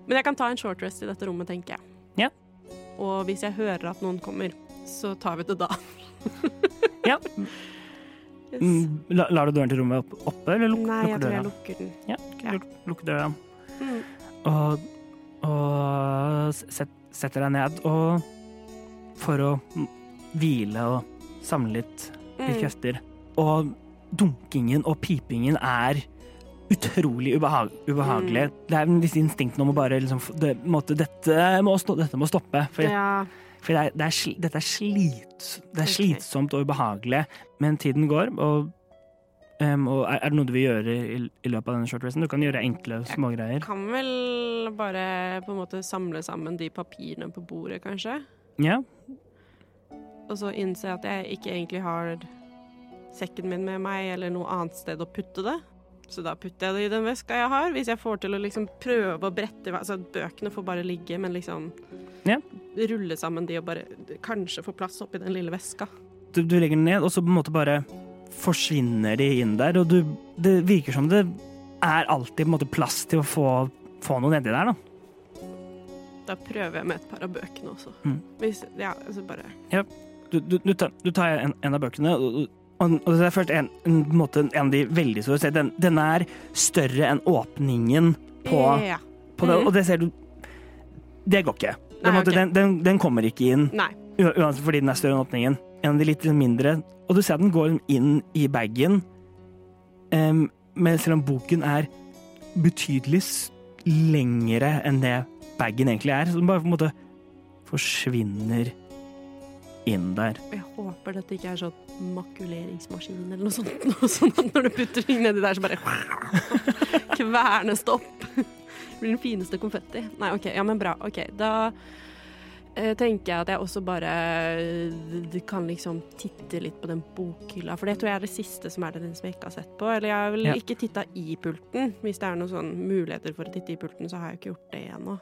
C: Men jeg kan ta en short rest i dette rommet, tenker jeg.
A: Ja.
C: Og hvis jeg hører at noen kommer, så tar vi det da.
A: Ja.
C: Yes.
A: Mm, la, Lar du døren til rommet opp, oppe, eller luk,
C: Nei, jeg
A: lukker
C: tror
A: døra?
C: jeg lukker den.
A: Ja,
C: Ja.
A: luk, døra.
C: Mm.
A: Og, og set, setter deg ned og for å hvile og samle litt, litt
C: Mm.
A: krefter. Og dunkingen og pipingen er utrolig ubehag, ubehagelig.
C: Mm.
A: Det er disse instinktene om å bare liksom det, måtte, dette, må, stå- dette må stoppe. For,
C: Ja.
A: for det er, det er, dette er, slit, det er
C: okay.
A: slitsomt og ubehagelig. Men tiden går, og, um, og er, er det noe du vil gjøre i, i løpet av denne shortracen? Du kan gjøre enkle smågreier.
C: Kan vel bare på en måte samle sammen de papirene på bordet, kanskje?
A: Ja,
C: Og så innse at jeg ikke egentlig har sekken min med meg, eller noe annet sted å putte det. Så da putter jeg det i den veska jeg har, hvis jeg får til å liksom prøve å brette Altså, bøkene får bare ligge, men liksom
A: Ja.
C: Rulle sammen de og bare kanskje få plass oppi den lille veska.
A: du, du legger den ned, og så på en måte bare forsvinner de inn der. Og du, det virker som det er alltid måe plass til å få, få noe nedi der, da.
C: Da prøver jeg med et par av bøkene også.
A: Mm.
C: Hvis Ja, altså bare
A: Du, du, du tar, du tar en, en av bøkene, og, og, og det er først en, en, måte, en av de veldig store. Den, den er større enn åpningen på,
C: Ja.
A: på det,
C: Mm.
A: og det ser du Det går ikke.
C: Nei,
A: måte,
C: okay.
A: den, den, den kommer ikke inn, uansett fordi den er større enn åpningen. En av de litt mindre. Og du ser at den går inn i bagen, um, men selv om boken er betydelig lengre enn det bagen egentlig er, så den bare på en måte forsvinner inn der.
C: Jeg håper dette ikke er sånn makuleringsmaskin eller noe sånt. Noe sånt at når du putter ting nedi der, så bare kvernes det opp. Det blir den fineste konfetti. Nei, OK. Ja, men bra. OK. Da eh, tenker jeg at jeg også bare eh, kan liksom titte litt på den bokhylla. For det tror jeg er det siste som er det den som jeg ikke har sett på. Eller jeg har vel
A: Ja.
C: ikke titta i pulten. Hvis det er noen sånn muligheter for å titte i pulten, så har jeg ikke gjort det ennå.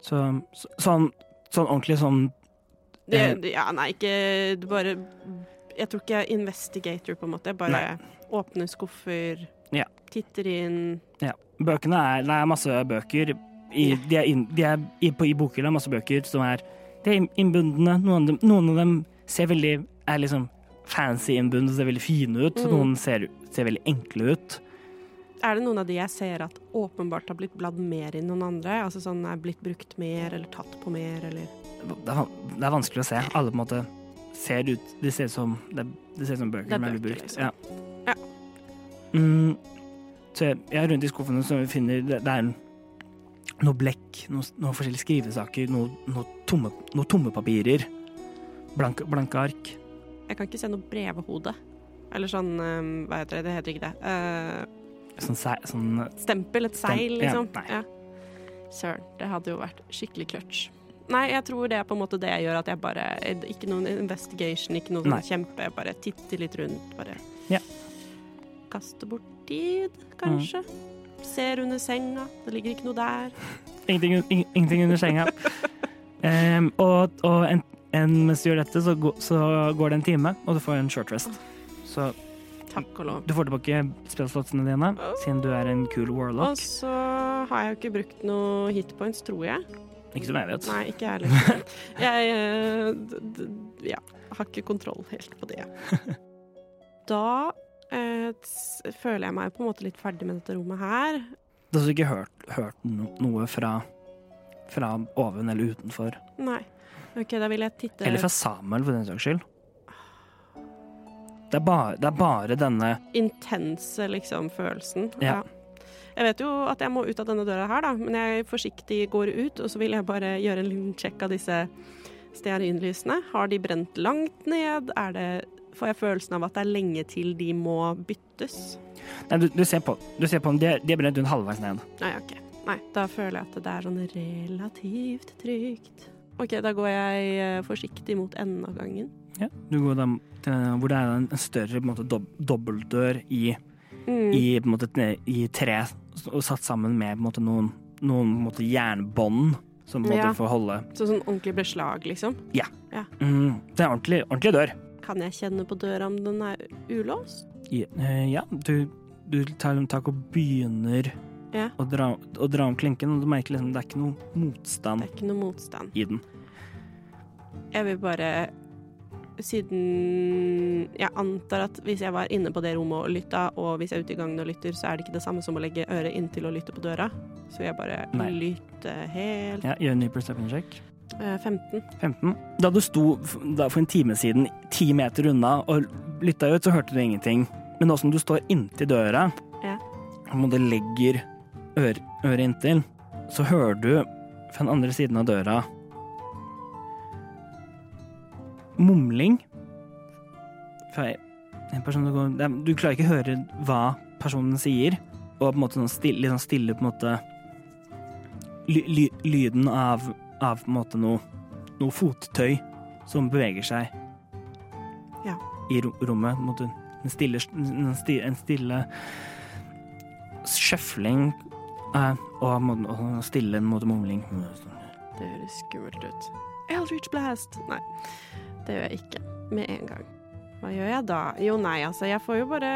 A: Så, så, sånn, sånn ordentlig sånn
C: Det,
A: Eh.
C: det- ja, nei, ikke du bare Jeg tror ikke jeg er investigator, på en måte. Jeg bare åpner skuffer,
A: Ja.
C: titter inn.
A: Ja. Bøkene er Det er masse bøker. I, de er, inn, de er i, på, i bokhylla masse bøker som er De er innbundne. Noen av dem, noen av dem ser veldig er liksom fancy innbundet, ser veldig fine ut.
C: Mm.
A: Noen ser, ser veldig enkle ut.
C: Er det noen av de jeg ser at åpenbart har blitt bladd mer i enn noen andre? Altså sånn er blitt brukt mer, eller tatt på mer, eller
A: Det er, vanskelig å se. Alle på en måte ser ut Det ser ut som, det, det ser ut som bøker
C: er
A: som er brukt.
C: liksom.
A: Ja.
C: Ja.
A: Mm, så jeg, jeg er rundt i skuffene så vi finner Det, det er noe blekk, noen noe forskjellige skrivesaker, noen noe, tomme, noe tomme papirer. Blanke, blanke ark.
C: Jeg kan ikke se noe brevehode. Eller sånn eh, Hva heter det? Det heter ikke det. Uh,
A: Sånn, se- sånn
C: stempel. Et seil,
A: Stem- ja,
C: liksom.
A: nei.
C: Ja. Søren. Det hadde jo vært skikkelig clutch. Nei, jeg tror det er på en måte det jeg gjør, at jeg bare Ikke noen investigation, ikke noe
A: Nei.
C: sånn kjempe. Jeg bare titter litt rundt, bare
A: Ja.
C: Kaste bort tid, kanskje. Ser under senga. Det ligger ikke noe der.
A: Ingenting, in, ingenting under senga. um, og og en, en, mens du gjør dette, så, gå, så går det en time, og du får en short rest. Så
C: Takk og lov.
A: du får tilbake spillslottene dine, siden du er en cool
C: Og så har jeg jo ikke brukt noe hitpoints, tror jeg.
A: Ikke som jeg vet.
C: Nei, ikke jeg heller. Jeg eh, ja, har ikke kontroll helt på det. Da eh, føler jeg meg på en måte litt ferdig med dette rommet her.
A: Du har altså ikke hørt, hørt no noe fra, fra oven eller utenfor.
C: Nei. OK, da vil jeg titte
A: Eller fra Samuel, for den saks skyld. Det er bare, det er bare denne
C: intense liksom følelsen.
A: Ja.
C: Jeg vet jo at jeg må ut av denne døra her, da, men jeg forsiktig går ut, og så vil jeg bare gjøre en liten sjekk av disse stearinlysene. Har de brent langt ned? Er det, får jeg følelsen av at det er lenge til de må byttes?
A: Nei, du, du ser på, du ser på dem, de er, de er brent rundt halvveis ned.
C: Nei, OK. Nei, da føler jeg at det er sånn relativt trygt. OK, da går jeg eh, forsiktig mot enden av gangen.
A: Ja. Du går da til hvor det er en, en større på en måte, dob dobbeltdør i,
C: Mm.
A: i, måte, i tre, og satt sammen med måte, noen, noen måte, jernbånd som måtte
C: Ja.
A: får holde
C: Så sånn ordentlig beslag, liksom.
A: mm, Det er ordentlig, ordentlig dør.
C: Kan jeg kjenne på døra om den er ulåst?
A: I, eh, ja, du, du tar tak og begynner
C: Ja.
A: å, dra, å dra om klinken, og du merker liksom det er ikke noe
C: Det er ikke noe motstand.
A: i den.
C: Jeg vil bare Siden jeg antar at hvis jeg var inne på det rommet og lytta, og hvis jeg er ute i gangen og lytter, så er det ikke det samme som å legge øret inntil og lytte på døra. Så jeg bare
A: Nei.
C: lytter helt
A: Ja, Gjør en ny perception check.
C: eh, 15.
A: 15. Da du sto da for en time siden ti meter unna og lytta ut, så hørte du ingenting. Men nå som du står inntil døra,
C: Ja.
A: og du legger øret øret inntil, så hører du fra den andre siden av døra mumling. Fra en person som går Du klarer ikke å høre hva personen sier, og på en måte sånn stille, litt sånn stille på en måte ly, ly, Lyden av, av på en måte noe, noe fottøy som beveger seg
C: Ja.
A: i rommet. på En, måte, en stille, en stille, en stille sjøfling eh, og, og stille en måte mumling.
C: Det høres skummelt ut. Eldridge Blast! Nei, det gjør jeg ikke med en gang. Hva gjør jeg da? Jo, nei, altså, jeg får jo bare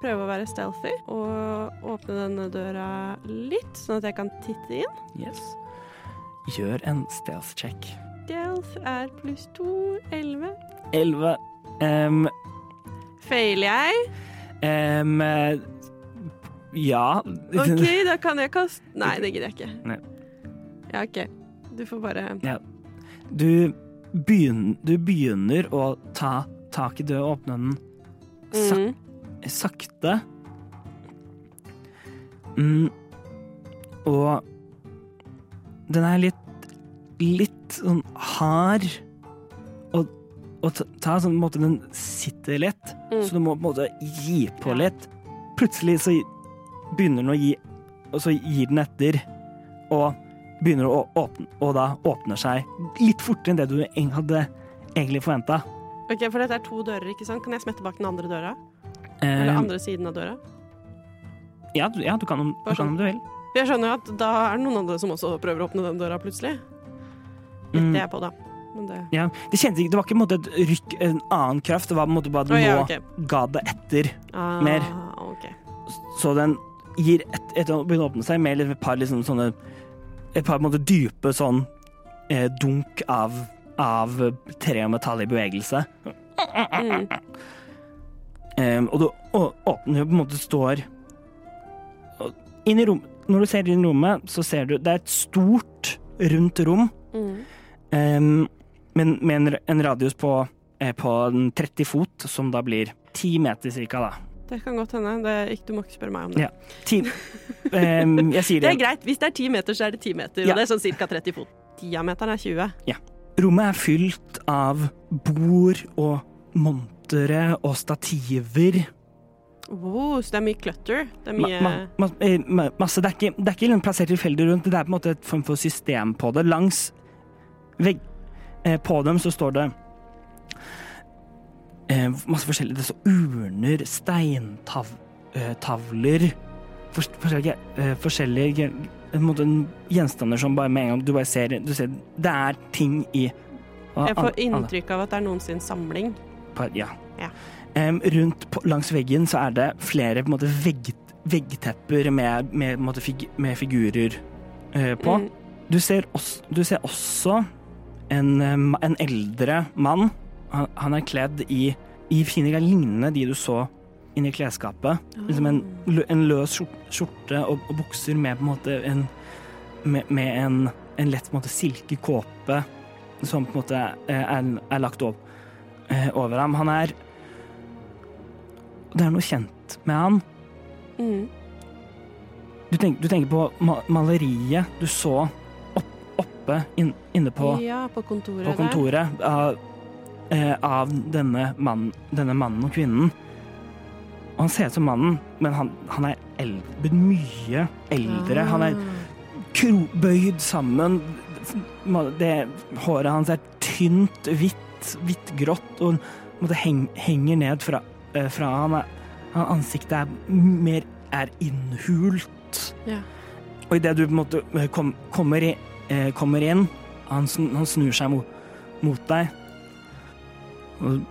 C: prøve å være stealthy og åpne denne døra litt, sånn at jeg kan titte inn.
A: Yes. Gjør en stealth check.
C: Stealth er pluss to, elleve.
A: Elleve. Um,
C: Feiler jeg?
A: eh, ja
C: OK, da kan jeg kaste Nei, det gidder jeg ikke.
A: Nei.
C: Ja, OK. Du får bare Ja.
A: Du, begyn, du begynner å ta tak i døra og åpne den sak,
C: mm.
A: sakte. Mm, og den er litt litt sånn hard. Og, og ta, ta sånn måte den sitter litt,
C: Mm.
A: så du må på en måte gi på litt. Plutselig så begynner den å gi, og så gir den etter. Og begynner å åpne, og da åpner seg litt fortere enn det du hadde egentlig forventa.
C: OK, for dette er to dører, ikke sant? Kan jeg smette bak den andre døra?
A: Eh,
C: Eller andre siden av døra?
A: ja, du, ja, du kan om, du kan om du vil.
C: Jeg skjønner jo at da er det noen andre som også prøver å åpne den døra plutselig.
A: Mm.
C: Gjetter jeg på, da. Men det
A: Ja, det, kjente, det var ikke en måte et rykk, en annen kraft, det var på en måte bare at
C: oh, ja,
A: nå ga det etter.
C: ah,
A: Mer.
C: Okay.
A: Så den gir et, etter å begynne å åpne seg med et par liksom sånne Et par måte dype sånn eh, dunk av, av tre og metall i bevegelse.
C: Mm.
A: Um, og du åpner jo på en måte står inn i rom, Når du ser inn i rommet, så ser du Det er et stort, rundt rom.
C: Mm.
A: um, men med en, en radius på, eh, på 30 fot, som da blir 10 meter cirka, da.
C: Det kan godt hende. Det er ikke, du må ikke spørre meg om det.
A: Ja. Ti, um, jeg sier
C: Det
A: det.
C: er greit. Hvis det er ti meter, så er det ti meter.
A: Ja.
C: Og det er sånn ca. 30 fot. Diameteren er 20.
A: Rommet er fylt av bord og montere og stativer.
C: Oh, så det er mye clutter. Det er mye
A: ma, ma, eh, ma, masse. Det er ikke, det er ikke liksom plassert tilfeldig rundt, det er på en måte et form for system på det. Langs vegg eh, På dem så står det eh, masse forskjellige Det står urner, steintavler for, Forskjellige, eh, forskjellige en måte gjenstander som bare med en gang du bare ser, du ser Det er ting i og
C: Jeg får inntrykk av at det er noens samling.
A: Ja.
C: Ja.
A: Um, rundt på, langs veggen så er det flere på en måte, vegg, veggtepper med, med, måte, fig, med figurer uh, på.
C: Mm.
A: Du ser, også, du ser også en, eh, en eldre mann. Han, han er kledd i, i fine klær lignende de du så inni klesskapet. Liksom en, en løs skjor- skjorte og, og bukser med på en måte en med, med en, en lett på en måte silkekåpe som på en måte er, er lagt over, eh, over ham. Han er Det er noe kjent med han.
C: Mm.
A: Du, tenk, du tenker på ma maleriet du så opp, oppe in, inne på,
C: ja, på kontoret,
A: på kontoret av, eh, av denne, mann, denne mannen og kvinnen. Og han ser ut som mannen, men han, han er eldre, mye eldre. Han er
C: Ah.
A: kro, bøyd sammen. Det, håret hans er tynt, hvitt, hvitt-grått og på måte heng, henger ned fra, eh, fra han. Er, ansiktet er mer er innhult.
C: Ja.
A: Og idet du på en måte eh, kom, kommer, i, eh, kommer inn, han, han snur seg mot, mot deg og Hvem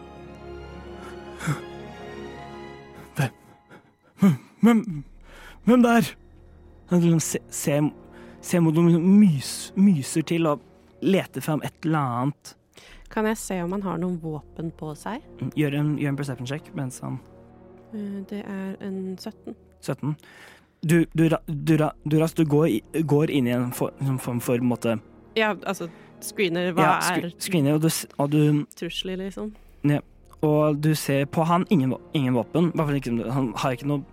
A: Hvem, hvem der? Han liksom se- ser, ser mot mys, myser til og leter fram et eller annet.
C: Kan jeg se om han har noen våpen på seg?
A: Gjør en, gjør en perception check mens han
C: Eh, Det er en 17.
A: 17. Du, du, du, du, du går, går inn i en for- en form for, måte
C: Ja, altså screener. Hva
A: ja,
C: er
A: sk- screener, og du, og du
C: trusler, liksom?
A: Og du ser på han ingen, ingen våpen. Han har ikke noe,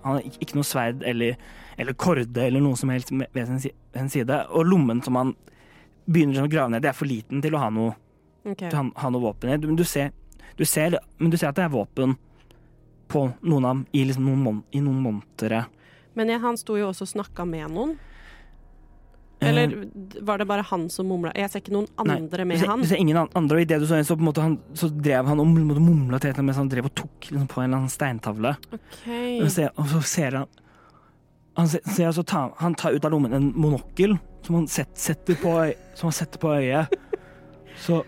A: han har ikke, noe sverd eller, eller korde eller noe som helst ved sin, side. Og lommen som han begynner å grave ned, det er for liten til å ha noe, okay. ha, ha noe våpen i. Men du ser, du ser, men du ser at det er våpen på noen av i, liksom noen, mon, i noen montere.
C: Men jeg, han sto jo også og snakka med noen.
A: Eh,
C: Eller var det bare han som mumla? Jeg ser ikke noen
A: Nei,
C: andre
A: du
C: med
A: ser,
C: han.
A: Du ser ingen andre, og i det du så, så, på en måte han, så drev han og mumla til til mens han drev og tok liksom, på en eller annen steintavle.
C: Ok.
A: Og, ser, og så ser han Han, ser, ser, så tar, han tar ut av lommen en monokkel som han set, setter, på, som han setter på øyet. Så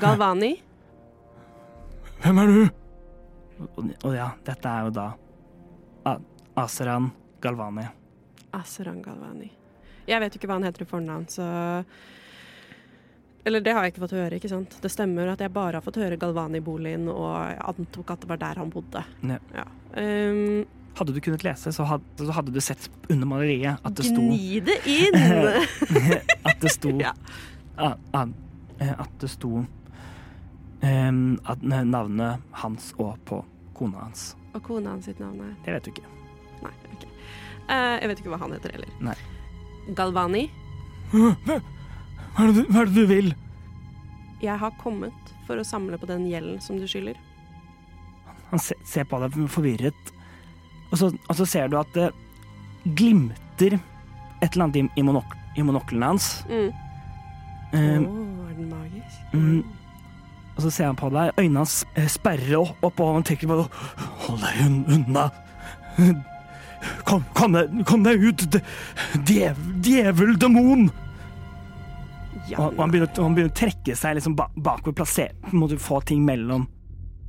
C: Galvani?
A: Hvem er du? Og, og ja, dette er jo da Aseran Galvani.
C: Aseran Galvani. Jeg vet jo ikke hva han heter i fornavn, så Eller det har jeg ikke fått høre, ikke sant. Det stemmer at jeg bare har fått høre Galvani-boligen, og jeg antok at det var der han bodde.
A: Ja.
C: Ja. Um,
A: Hadde du kunnet lese, så hadde, så hadde du sett under maleriet at det sto
C: Gni det inn!
A: At det sto
C: Ja.
A: at, a- eh, At det sto um, at navnet hans og på kona hans.
C: og kona hans sitt navn er
A: Det vet du ikke.
C: Nei, okay. uh, jeg vet ikke hva han heter heller.
A: Nei.
C: Galvani,
A: Hva er, det, du- hva er det du vil?
C: jeg har kommet for å samle på den gjelden som du skylder.
A: Han ser, ser på deg forvirret, og så, og så ser du at det glimter et eller annet i, i, monok, i monoklene hans.
C: Mm. Um,
A: oh,
C: er den magisk?
A: mm. Og så ser han på deg, øynene hans eh, sperrer opp, og han tenker bare Hold deg un- unna. Kom, kom, deg, kom deg ut, de- djev, djevel, demon!
C: Ja,
A: Og, og han, begynner, han begynner å trekke seg liksom bakover, plassere, må du få ting mellom.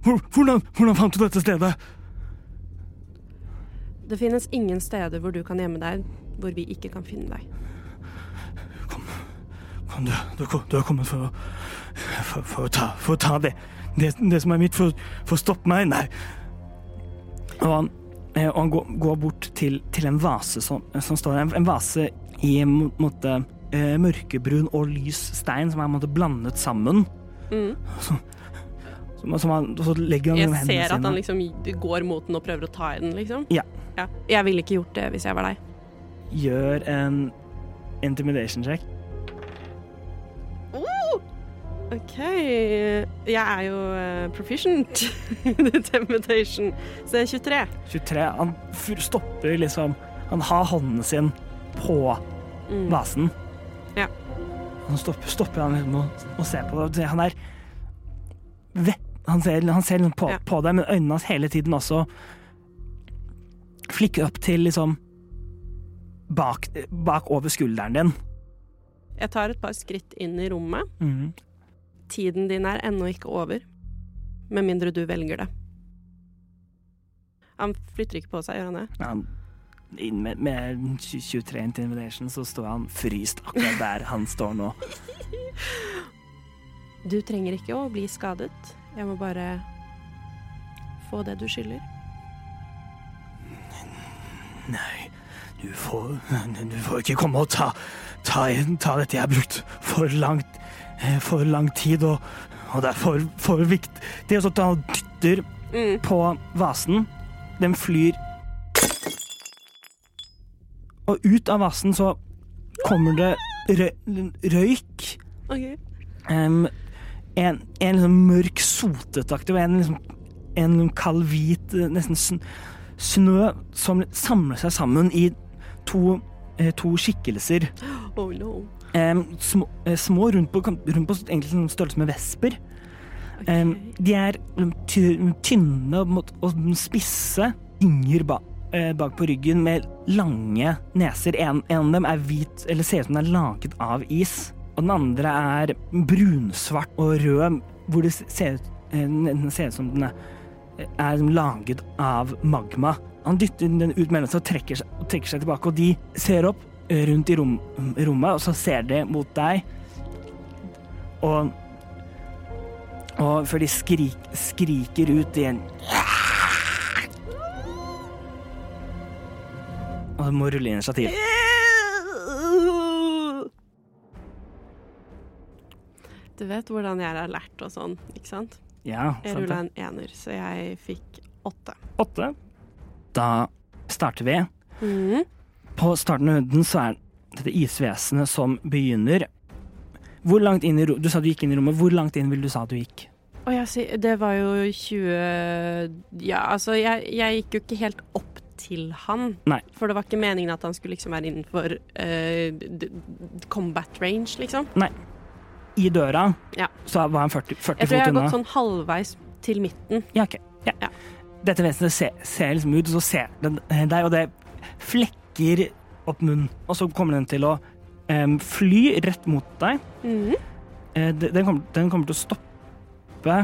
A: Hvordan, hvordan fant du dette stedet?
C: Det finnes ingen steder hvor du kan gjemme deg hvor vi ikke kan finne deg.
A: Kom, du, du, du har kommet for å, for, for å, ta, for å ta det. det. Det som er mitt, for, for å stoppe meg. Nei. Og han, og han går, går bort til, til en vase som, som står En, en vase i måte, eh, mørkebrun og lys stein som er måte, blandet sammen.
C: Mm.
A: Som, som han, så legger han
C: Jeg ser at han liksom går mot den og prøver å ta i den, liksom.
A: Ja.
C: ja. Jeg ville ikke gjort det hvis jeg var deg.
A: gjør en intimidation check.
C: OK. Jeg er jo eh, proficient i temptation, så det er 23.
A: 23. Han stopper liksom Han har hånden sin på
C: Mm.
A: vasen.
C: Ja.
A: Han stopper, stopper han liksom og, og ser på det. Han er vett, Han ser, han ser liksom på,
C: Ja.
A: på deg, men øynene hans hele tiden også flikker opp til liksom bak, bak over skulderen din.
C: Jeg tar et par skritt inn i rommet.
A: Mhm.
C: Tiden din er ennå ikke over, med mindre du velger det. Han flytter ikke på seg, gjør han det?
A: Ja, inn med, med 23 intimidation, så står han fryst akkurat der han står nå.
C: Du trenger ikke å bli skadet. Jeg må bare få det du skylder.
A: Nei, du får, du får ikke komme og ta, ta, ta dette jeg har brukt for langt for lang tid, og, og det er for, for viktig. Det er sånn at han dytter
C: Mm.
A: på vasen. Den flyr Og ut av vasen så kommer det rø røyk.
C: Okay.
A: Um, en, en liksom mørk sotetaktig og en, liksom, en kald, hvit, eh, nesten sn snø som samler seg sammen i to, eh, to skikkelser.
C: Oh no.
A: Em, små, eh, små rundt på, rundt på egentlig sånn størrelse med vesper.
C: Ok.
A: Em, de er tynne og og spisse. Inger ba, eh, bak på ryggen med lange neser. En, en av dem er hvit, eller ser ut som den er laget av is. Og den andre er brunsvart og rød, hvor det ser ut, eh, den ser ut som den er, er laget av magma. Han dytter den ut mellom seg og trekker seg, og trekker seg tilbake, og de ser opp rundt i rom, rommet, og så ser de mot deg. Og og før de skrik, skriker ut i en Og du må rulle initiativ.
C: Du vet hvordan jeg er alert og sånn, ikke sant?
A: Ja,
C: Jeg
A: sant
C: rulla en ener, så jeg fikk åtte.
A: Åtte. Da starter vi.
C: Mhm.
A: På starten av runden så er dette isvesenet som begynner. Hvor langt inn i ro- Du sa du gikk inn i rommet. Hvor langt inn vil du sa du gikk?
C: Å, jeg det var jo 20 Ja, altså, jeg, jeg gikk jo ikke helt opp til han.
A: Nei.
C: For det var ikke meningen at han skulle liksom være innenfor d- combat range, liksom. Nei.
A: I døra
C: Ja.
A: så var han 40, 40
C: Jeg tror jeg har gått sånn halvveis til midten.
A: Ja, ok. Ja.
C: Ja.
A: Dette vesenet ser, ser liksom ut, og så ser den deg, og det flekker opp munnen. Og så kommer den til å um, fly rett mot deg. Mm. Uh, den, kommer, den kommer til å stoppe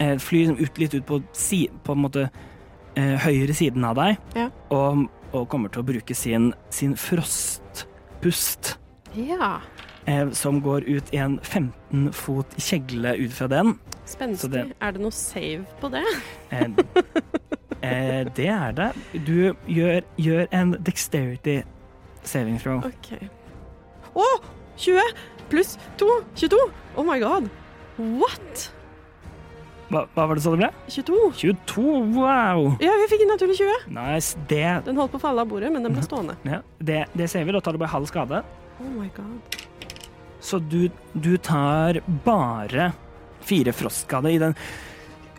A: uh, Fly liksom ut, litt ut på, si, på en måte uh, høyre siden av deg.
C: Ja.
A: Og, og kommer til å bruke sin, sin frostpust.
C: Ja.
A: Eh, som går ut i en 15 fot kjegle ut fra den.
C: Spenstig.
A: det-
C: Er det noe save på det?
A: Eh, det er det. Du gjør, gjør en dexterity saving throw.
C: OK. Å! 20 pluss 2. 22. Oh my god. What?
A: Hva, hva var det så det ble?
C: 22.
A: 22, wow!
C: Ja, vi fikk en naturlig 20.
A: Nice. Det,
C: Den holdt på å falle av bordet, men den ble stående.
A: ja, det, det vi. Da tar du bare halv skade.
C: Oh my god.
A: Så du, du tar bare fire frostskader i den.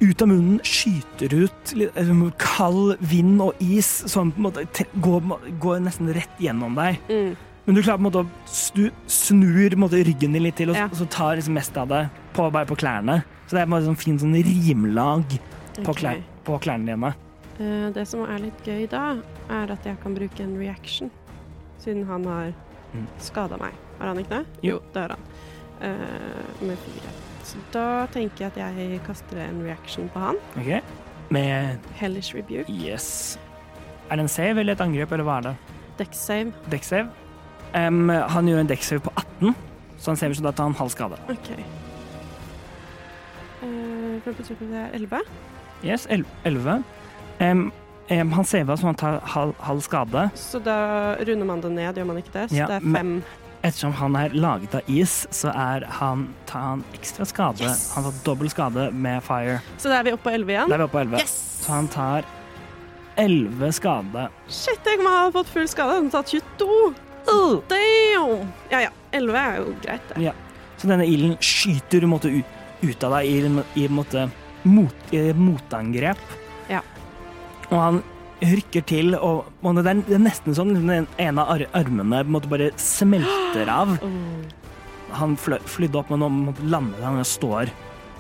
A: Ut av munnen skyter ut eh, kald vind og is som på en måte går, går nesten rett gjennom deg.
C: Mm.
A: Men du klarer på en måte å snur på en måte, ryggen din litt til, og,
C: Ja.
A: så tar liksom mest av det på, bare på klærne. Så det er bare sånn fint sånn rimlag på,
C: okay.
A: klær, på klærne dine.
C: Uh, det som er litt gøy da, er at jeg kan bruke en reaction. Siden han har
A: Mm.
C: skada meg. Har han ikke det?
A: Jo.
C: det har han. Uh, med fire. Så da tenker jeg at jeg kaster en reaction på han.
A: Ok? Med
C: Hellish rebuke.
A: yes. Er det en save eller et angrep, eller hva er det?
C: Dex save.
A: Deck save? Um, han gjør en deck save på 18, så han saver så da tar han halv skade.
C: OK. Uh, det er 11.
A: Yes, 11. Um, um, han saver så han tar halv, halv skade.
C: Så da runder man det ned, gjør man ikke det? Så
A: Ja,
C: det er
A: men-
C: fem.
A: Ettersom han er laget av is, så er han, tar han ekstra skade.
C: Yes!
A: Han tar dobbel skade med fire.
C: Så da er vi oppe på 11 igjen?
A: Da er vi oppe på 11.
C: Yes!
A: Så han tar 11 skade.
C: Shit, jeg må ha fått full skade. Han har tatt 22. Damn! Ja ja, 11 er jo greit, det.
A: Så denne ilden skyter en ut, av deg i, i, måte, mot, i motangrep.
C: Ja.
A: Og han rykker til, og, og det, er, det er nesten sånn den ene av armene måte bare smelter av. Han flø, flydde opp, men nå måtte lande han og står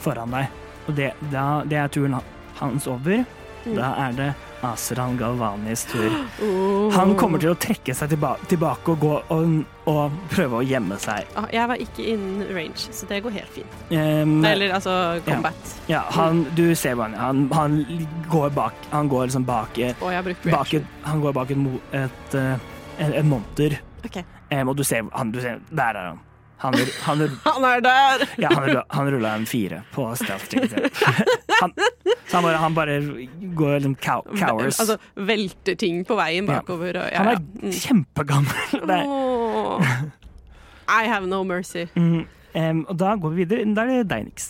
A: foran deg. Og det, det er turen hans over.
C: Mm.
A: Da er det Asran Galvanis tur.
C: Oh.
A: Han kommer til å trekke seg tilba tilbake og gå og, og prøve å gjemme seg.
C: Ah, Jeg var ikke innen range, så det går helt fint.
A: Um,
C: Eller altså combat.
A: ja, han, du ser bare han, han går bak Han går liksom bak, eh, bak et, Han går bak et, et, et, et en, en monter,
C: OK.
A: um, og du ser, han, du ser Der er han. Han, han,
C: Han er der!
A: ja, han, han rulla en fire på sin. Han, så han bare, han bare går liksom cow, cowers.
C: Altså velter ting på veien bakover. Og, ja,
A: han er
C: ja. Mm.
A: kjempegammel. Det
C: oh, I have no mercy.
A: mm, um, og da går vi videre. Da er det deg, Nix.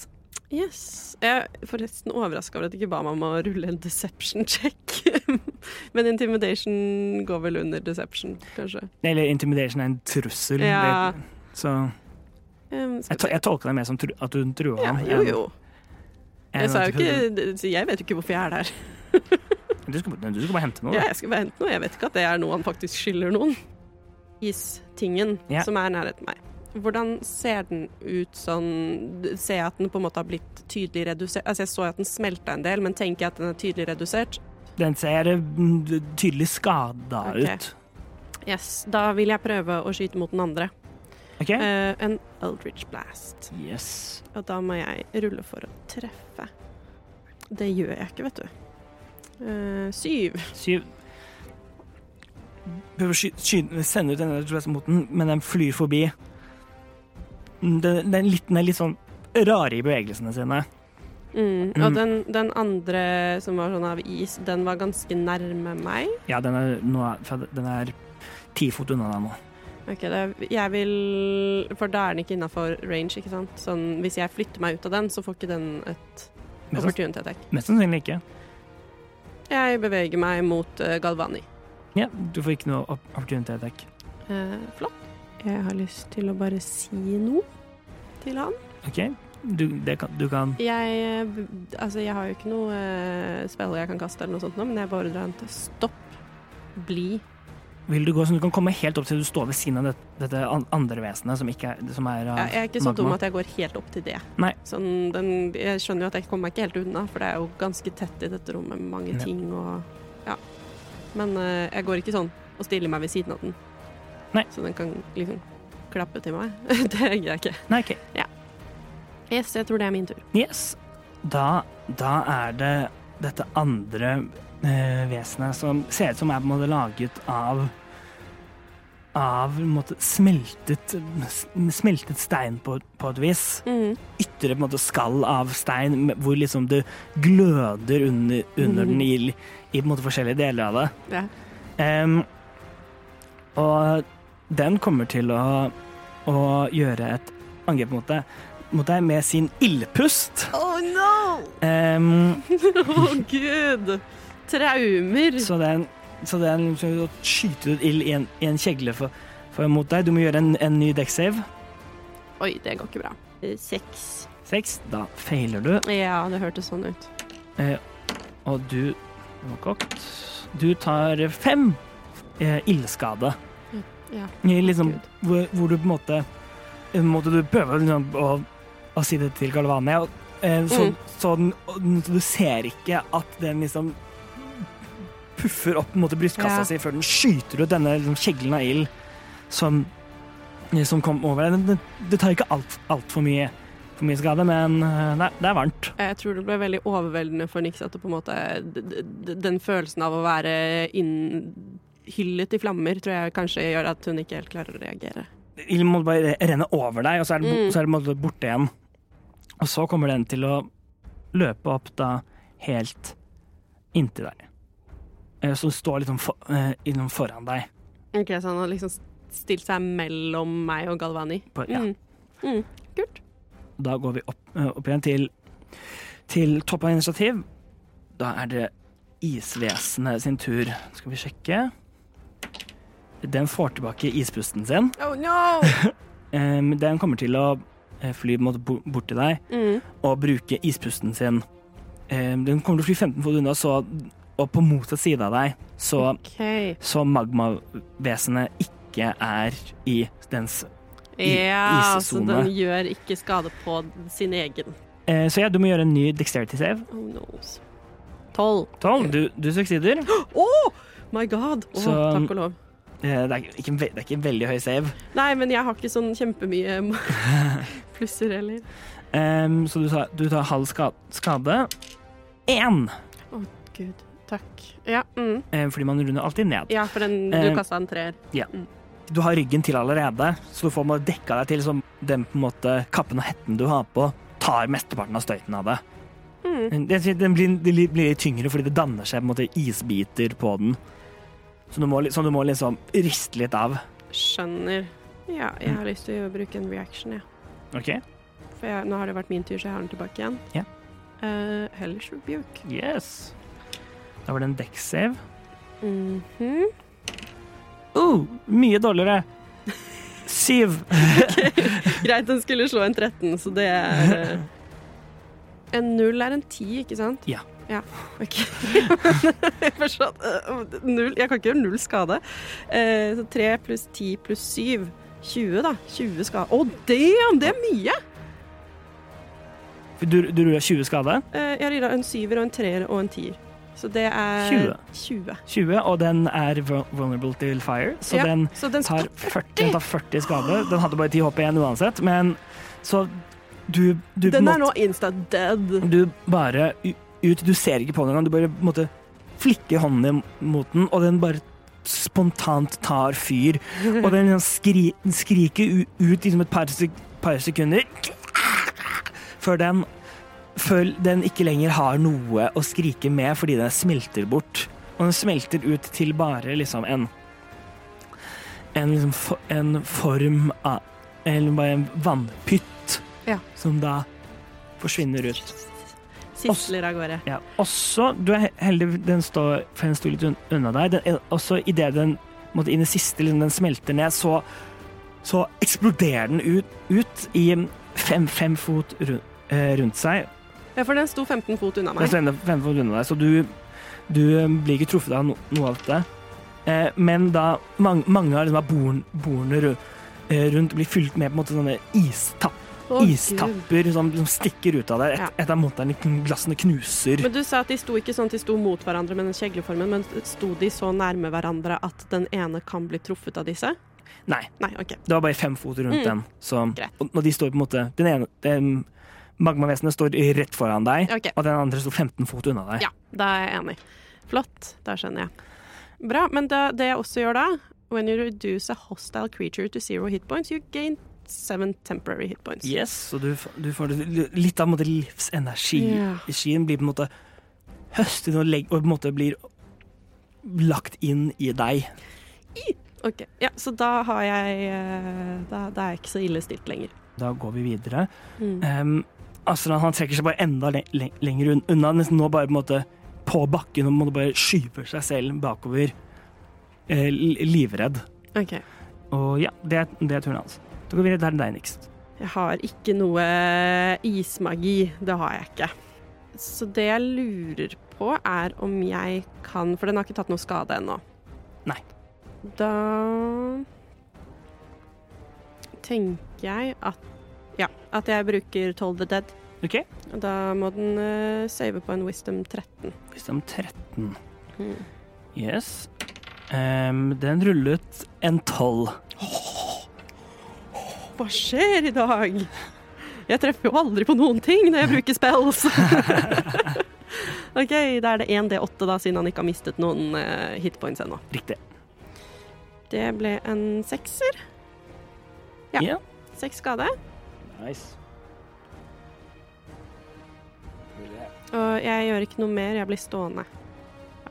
C: Yes. Jeg er forresten overraska over at de ikke ba meg om å rulle en deception check. Men intimidation går vel under deception, kanskje.
A: Eller intimidation er en trussel.
C: Ja.
A: Det- Så jeg, to, jeg tolker det mer som at hun truer
C: ja,
A: ham.
C: jo, jo. Jeg sa jo ikke Jeg vet jo ikke hvorfor jeg er der.
A: Du skal, du skal bare hente noe.
C: Ja, jeg skal bare hente noe. Jeg vet ikke at det er noe han faktisk skylder noen. Istingen
A: Ja.
C: som er nærheten meg. Hvordan ser den ut sånn Ser jeg at den på en måte har blitt tydelig redusert? Altså Jeg så at den smelta en del, men tenker jeg at den er tydelig redusert?
A: Den ser mm, tydelig skada
C: okay.
A: ut.
C: Yes. Da vil jeg prøve å skyte mot den andre.
A: OK?
C: Uh, en Eldridge Blast.
A: Yes.
C: Og da må jeg rulle for å treffe. Det gjør jeg ikke, vet du. Uh, syv.
A: Syv. Prøver å sende ut denne mot den, men den flyr forbi. Mm, Den, den, litt, den er litt sånn rare i bevegelsene sine.
C: Mm.
A: Mm.
C: Og den, den andre som var sånn av is, den var ganske nærme meg.
A: Ja, den er, nå, er- den er ti fot unna deg nå.
C: Ok, det, jeg vil For da er den ikke innafor range, ikke sant? Sånn, hvis jeg flytter meg ut av den, så får ikke den et
A: Mest,
C: opportunity attack.
A: mest sannsynlig ikke.
C: Jeg beveger meg mot uh, Galvani.
A: Ja, du får ikke noe opp- opportunity attack.
C: Eh, flott. Jeg har lyst til å bare si noe til han.
A: OK? Du, kan, du kan
C: Jeg, eh, altså, jeg har jo ikke noe uh, spill jeg kan kaste, eller noe sånt nå, men jeg beordrer han til stopp. Bli.
A: Vil du gå sånn du kan komme helt opp til du står ved siden av det, dette andre vesenet som ikke er, som er ja,
C: Jeg, er ikke så
A: magma?
C: dum at jeg går helt opp til det. Sånn, den, jeg skjønner jo at jeg kommer meg ikke helt unna, for det er jo ganske tett i dette rommet med mange
A: Ja.
C: ting og Ja. Men uh, jeg går ikke sånn og stiller meg ved siden av den.
A: Nei.
C: Så den kan liksom klappe til meg. det gidder jeg ikke.
A: Nei, OK.
C: Yes, jeg tror det er min tur.
A: Yes. Da, da er det dette andre eh, vesenet som ser ut som er på en måte laget av av måte, smeltet, smeltet stein på, på et vis.
C: Mm.
A: Ytre måte, skall av stein hvor liksom det gløder under, under den i, i måte, forskjellige deler av det.
C: Ja.
A: Um, og den kommer til å, å gjøre et angrep mot deg, mot deg med sin ildpust.
C: Oh no!
A: Um,
C: oh, gud! Traumer.
A: så den, så den så skyter ut ild i en, i en kjegle for, for mot deg. Du må gjøre en, en ny deck save.
C: Oi, det går ikke bra. Eh, Seks.
A: Seks. Da feiler du.
C: Ja, det hørtes sånn ut.
A: Eh, og du det. Du tar fem eh, ildskade.
C: Ja.
A: Liksom, hvor, hvor du på en måte måtte du prøve liksom, å, å si det til Galvania. Og, eh, så,
C: Mm.
A: så, den- så du ser ikke at den liksom puffer opp mot brystkassa
C: Ja.
A: si før den skyter ut denne liksom, kjeglen av ild som, eh, som kom over deg. Det, det, tar ikke altfor alt for mye, for mye skade, men eh, nei, det er varmt.
C: Jeg tror det ble veldig overveldende for Nix at det på en måte Den følelsen av å være innhyllet i flammer tror jeg kanskje gjør at hun ikke helt klarer å reagere.
A: Ilden må bare renne over deg, og så er, det,
C: Mm.
A: så er det borte igjen. Og så kommer den til å løpe opp da helt inntil deg. Eh, Så står liksom for, eh, innom foran deg.
C: Ok, Så han har liksom stilt seg mellom meg og Galvani.
A: På, ja.
C: Mm. Mm. Kult.
A: Da går vi opp, eh, opp igjen til, til topp av initiativ. Da er det isvesenet sin tur. Skal vi sjekke. Den får tilbake ispusten sin.
C: Oh no!
A: Den kommer til å fly bort til deg.
C: Mm.
A: og bruke ispusten sin. Den kommer til å fly 15 fot unna, så, og på motsatt side av deg, så,
C: okay.
A: så magmavesenet ikke er i dens
C: Ja, så den gjør ikke skade på sin egen.
A: eh, Så ja, du må gjøre en ny dexterity save.
C: Oh no. Tolv.
A: Tolv. Du, du succeeder.
C: Oh my god! Oh,
A: Så-
C: takk og lov.
A: Eh, Det er ikke, det er ikke en veldig høy save.
C: Nei, men jeg har ikke sånn kjempemye plusser heller.
A: Um, så du tar, du tar halv ska, skade. Én!
C: Gud, takk. Ja, mm.
A: Eh, fordi man runder alltid ned.
C: ja for den, du
A: Eh,
C: kasta en treer.
A: Du har ryggen til allerede, så du får dekka deg til som den på en måte kappen og hetten du har på, tar mesteparten av støyten av det.
C: Mm.
A: Den, blir, den blir litt tyngre fordi det danner seg på en måte isbiter på den. Så du må, som du må liksom riste litt av.
C: Skjønner. Ja, jeg har lyst til å bruke en reaction, jeg.
A: okay.
C: For jeg, nå har det vært min tur, så jeg har den tilbake igjen.
A: Yeah.
C: Uh, Hellish Rebuke.
A: Yes. Da var det en dekksave.
C: Mhm.
A: Uh, mye dårligere. Syv.
C: Greit, den skulle slå en 13, så det er eh, En null er en ti, ikke sant?
A: Ja.
C: Ja, OK. jeg eh, null Jeg kan ikke gjøre null skade. Eh, så tre pluss ti pluss syv. 20, da. 20 skade. Å, damn! Det er mye!
A: Du, du ruller 20 skade.
C: Jeg rilla en syver og en treer og en tier. Så det er
A: 20.
C: 20.
A: 20, og den er vulnerable til fire, så
C: Ja,
A: den
C: så den
A: tar 40, den tar 40 skade. Den hadde bare 10 HP igjen uansett, men så du, du
C: Den er
A: måtte-
C: nå insta-dead.
A: Du bare ut, du ser ikke på den engang, du bare måtte flikke hånden mot den, og den bare spontant tar fyr. Og den liksom skri, skriker ut liksom et par, sek, par sekunder før den, før den ikke lenger har noe å skrike med fordi den smelter bort. Og den smelter ut til bare liksom en en, liksom, for- en form av Eller bare en vannpytt
C: Ja.
A: som da forsvinner ut.
C: Sisler av gårde.
A: Ja. Også, du er heldig, den står, for den står litt unna deg. Den, også idet den måtte inn i siste, liksom, den smelter ned, så, så eksploderer den ut, ut i fem, fem fot rundt, eh, rundt seg.
C: Ja, for den sto 15 fot unna meg.
A: Den sto 15 fot unna deg, så du, du eh, blir ikke truffet av no, noe av dette. Eh, men da mange, mange av liksom, bordene eh, rundt blir fylt med på en måte sånne istapp,
C: oh,
A: istapper som, som stikker ut av der. Et,
C: Ja.
A: Et av montrene glassene knuser.
C: Men du sa at de sto ikke sånn at de sto mot hverandre med den kjegleformen, men sto de så nærme hverandre at den ene kan bli truffet av disse?
A: Nei.
C: Nei, OK.
A: Det var bare fem fot rundt
C: Mm.
A: den. Så, og når de står på en måte Den ene den, Magmavesenet står rett foran deg,
C: okay.
A: og den andre står 15 fot unna deg.
C: Ja, da er jeg enig. Flott, da skjønner jeg. Bra, men da, det jeg også gjør da When you reduce a hostile creature to zero hit points, you gain seven temporary hit points.
A: Yes, så du, du får litt av måte, livsenergi. Energien blir på en måte høstet og, legg, og på en måte blir lagt inn i deg.
C: Ok, ja, Så da har jeg eh, Da, da er jeg ikke så ille stilt lenger.
A: Da går vi videre.
C: Mm.
A: Um, Astrid han trekker seg bare enda le le lenger unna, nesten nå bare på en måte på bakken og måtte bare skyver seg selv bakover. Eh, livredd.
C: Okay.
A: Og ja, det er, det er turen hans. Da går vi videre til deg, Nix.
C: Jeg har ikke noe ismagi. Det har jeg ikke. Så det jeg lurer på, er om jeg kan For den har ikke tatt noe skade ennå.
A: Nei.
C: Da tenker jeg at Ja, at jeg bruker Toll the Dead.
A: OK?
C: Da må den uh, save på en Wisdom 13.
A: Wisdom 13.
C: Mm.
A: Yes. Um, den rullet en 12.
C: Hva skjer i dag? Jeg treffer jo aldri på noen ting når jeg bruker spells. OK, da er det 1D8, da, siden han ikke har mistet noen uh, hitpoints ennå.
A: Riktig.
C: Det ble en sekser. Ja.
A: Yeah.
C: Seks skade.
A: Nice.
C: Og jeg gjør ikke noe mer, jeg blir stående.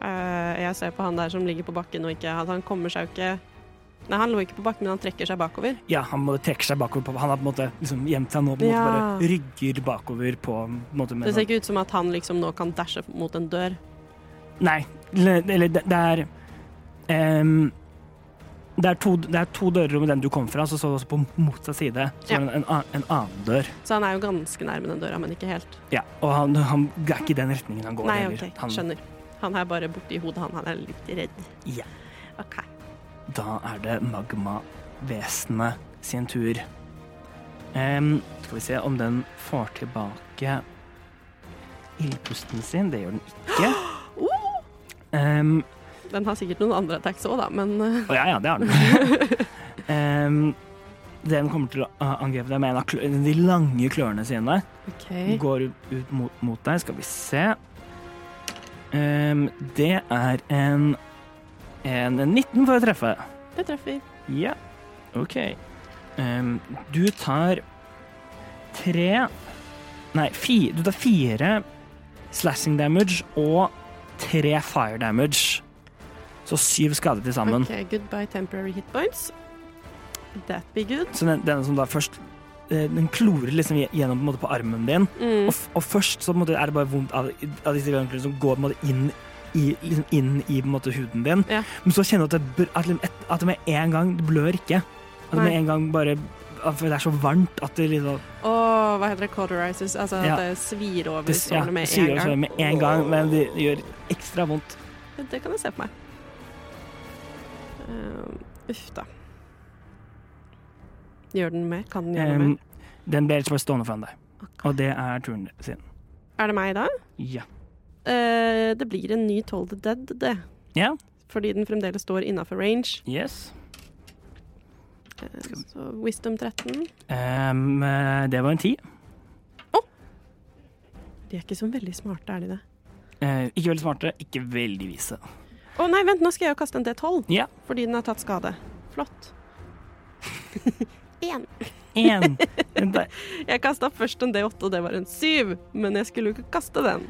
C: Uh, jeg ser på han der som ligger på bakken og ikke Han kommer seg jo ikke Nei, han lå ikke på bakken, men han trekker seg bakover.
A: Ja, han må trekke seg bakover. Han har på en måte liksom gjemt seg nå, på en måte bare rygger bakover på en måte med
C: Det ser
A: sånn-
C: ikke ut som at han liksom nå kan dashe mot en dør.
A: Nei, eller det, det er em, det, er to, det er to dører med den du kom fra, så så også på motsatt side så
C: Ja.
A: en, en, en annen dør.
C: Så han er jo ganske nærme den døra, men ikke helt.
A: Ja, og han, han er ikke i den retningen han går
C: Nei,
A: heller.
C: Okay.
A: Han,
C: skjønner. Han er bare borti hodet, han. Han er litt redd.
A: Ja.
C: OK.
A: Da er det magmavesenet sin tur. Um, skal vi se om den får tilbake ildpusten sin. Det gjør den ikke. Um,
C: Den har sikkert noen andre attacks òg, da, men
A: oh, ja, ja, det har den. um, den kommer til å angripe deg med en av de lange klørne sine.
C: Okay.
A: Går ut, ut mot, mot deg. Skal vi se. Um, det er en, en 19 for å treffe.
C: Det treffer.
A: Ja, OK. Um, du tar tre Nei, fi, du tar fire slashing damage og tre fire damage. Så syv skader til sammen.
C: OK, goodbye temporary hit points. That be good.
A: Så den, den som da først eh, Den klorer liksom gjennom på, måte, på armen din,
C: Mm.
A: og, og først så måte, er det bare vondt av, av disse grønnklørne som går på en måte, inn, i, liksom inn i måte, huden din.
C: Ja.
A: Men så kjenner du at det, at, liksom at det med en gang det blør ikke. At det med en gang bare det er så varmt at det liksom
C: Og hva heter det? Cauterizes? Altså
A: Ja.
C: at det svir over
A: Det, ja,
C: sårene med en gang.
A: med en gang, men det, det gjør ekstra vondt.
C: Det kan jeg se på meg. Um, uff, da. Gjør den mer? Kan den gjøre
A: Em,
C: mer?
A: den ble bare stående foran deg, og det er turen sin.
C: Er det meg da?
A: Ja.
C: Uh, det blir en ny Toll the Dead, det.
A: Ja.
C: Fordi den fremdeles står innafor range.
A: Yes.
C: Uh, så Wisdom 13.
A: Em, eh, det var en 10. Oh!
C: De er ikke så veldig smarte, er de det?
A: Uh, ikke veldig smarte, ikke veldig vise.
C: Å nei, vent, nå skal jeg jo kaste en D12.
A: Ja.
C: Fordi den har tatt skade. Flott. Én.
A: Én. Der.
C: Jeg kasta først en D8, og det var en syv. Men jeg skulle jo ikke kaste den.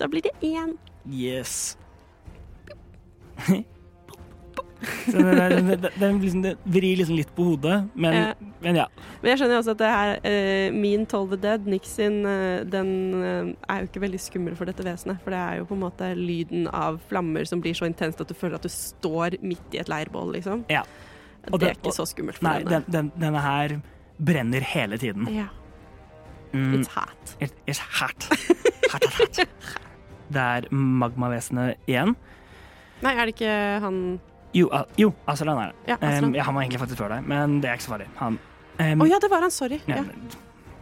C: Da blir det én.
A: Yes. Så den, er, den, det, liksom, den, vrir liksom litt på hodet, men,
C: Ja.
A: men ja.
C: Men jeg skjønner jo også at det her, uh, min Toll the Dead, Nick sin, uh, den uh, er jo ikke veldig skummel for dette vesenet. For det er jo på en måte lyden av flammer som blir så intenst at du føler at du står midt i et leirbål, liksom.
A: Ja. Og
C: det er ikke så skummelt for
A: Nei,
C: denne.
A: den, den, denne her brenner hele tiden.
C: Ja,
A: Mm,
C: it's hot.
A: it, it's hot. hot, hot, hot. Det er magmavesenet igjen.
C: Nei, er det ikke han
A: Jo, al- jo Aslan er det.
C: Ja,
A: Um, ja, han var egentlig faktisk før deg, men det er ikke så farlig. Han, um,
C: oh, ja, det var han. Sorry.
A: ja,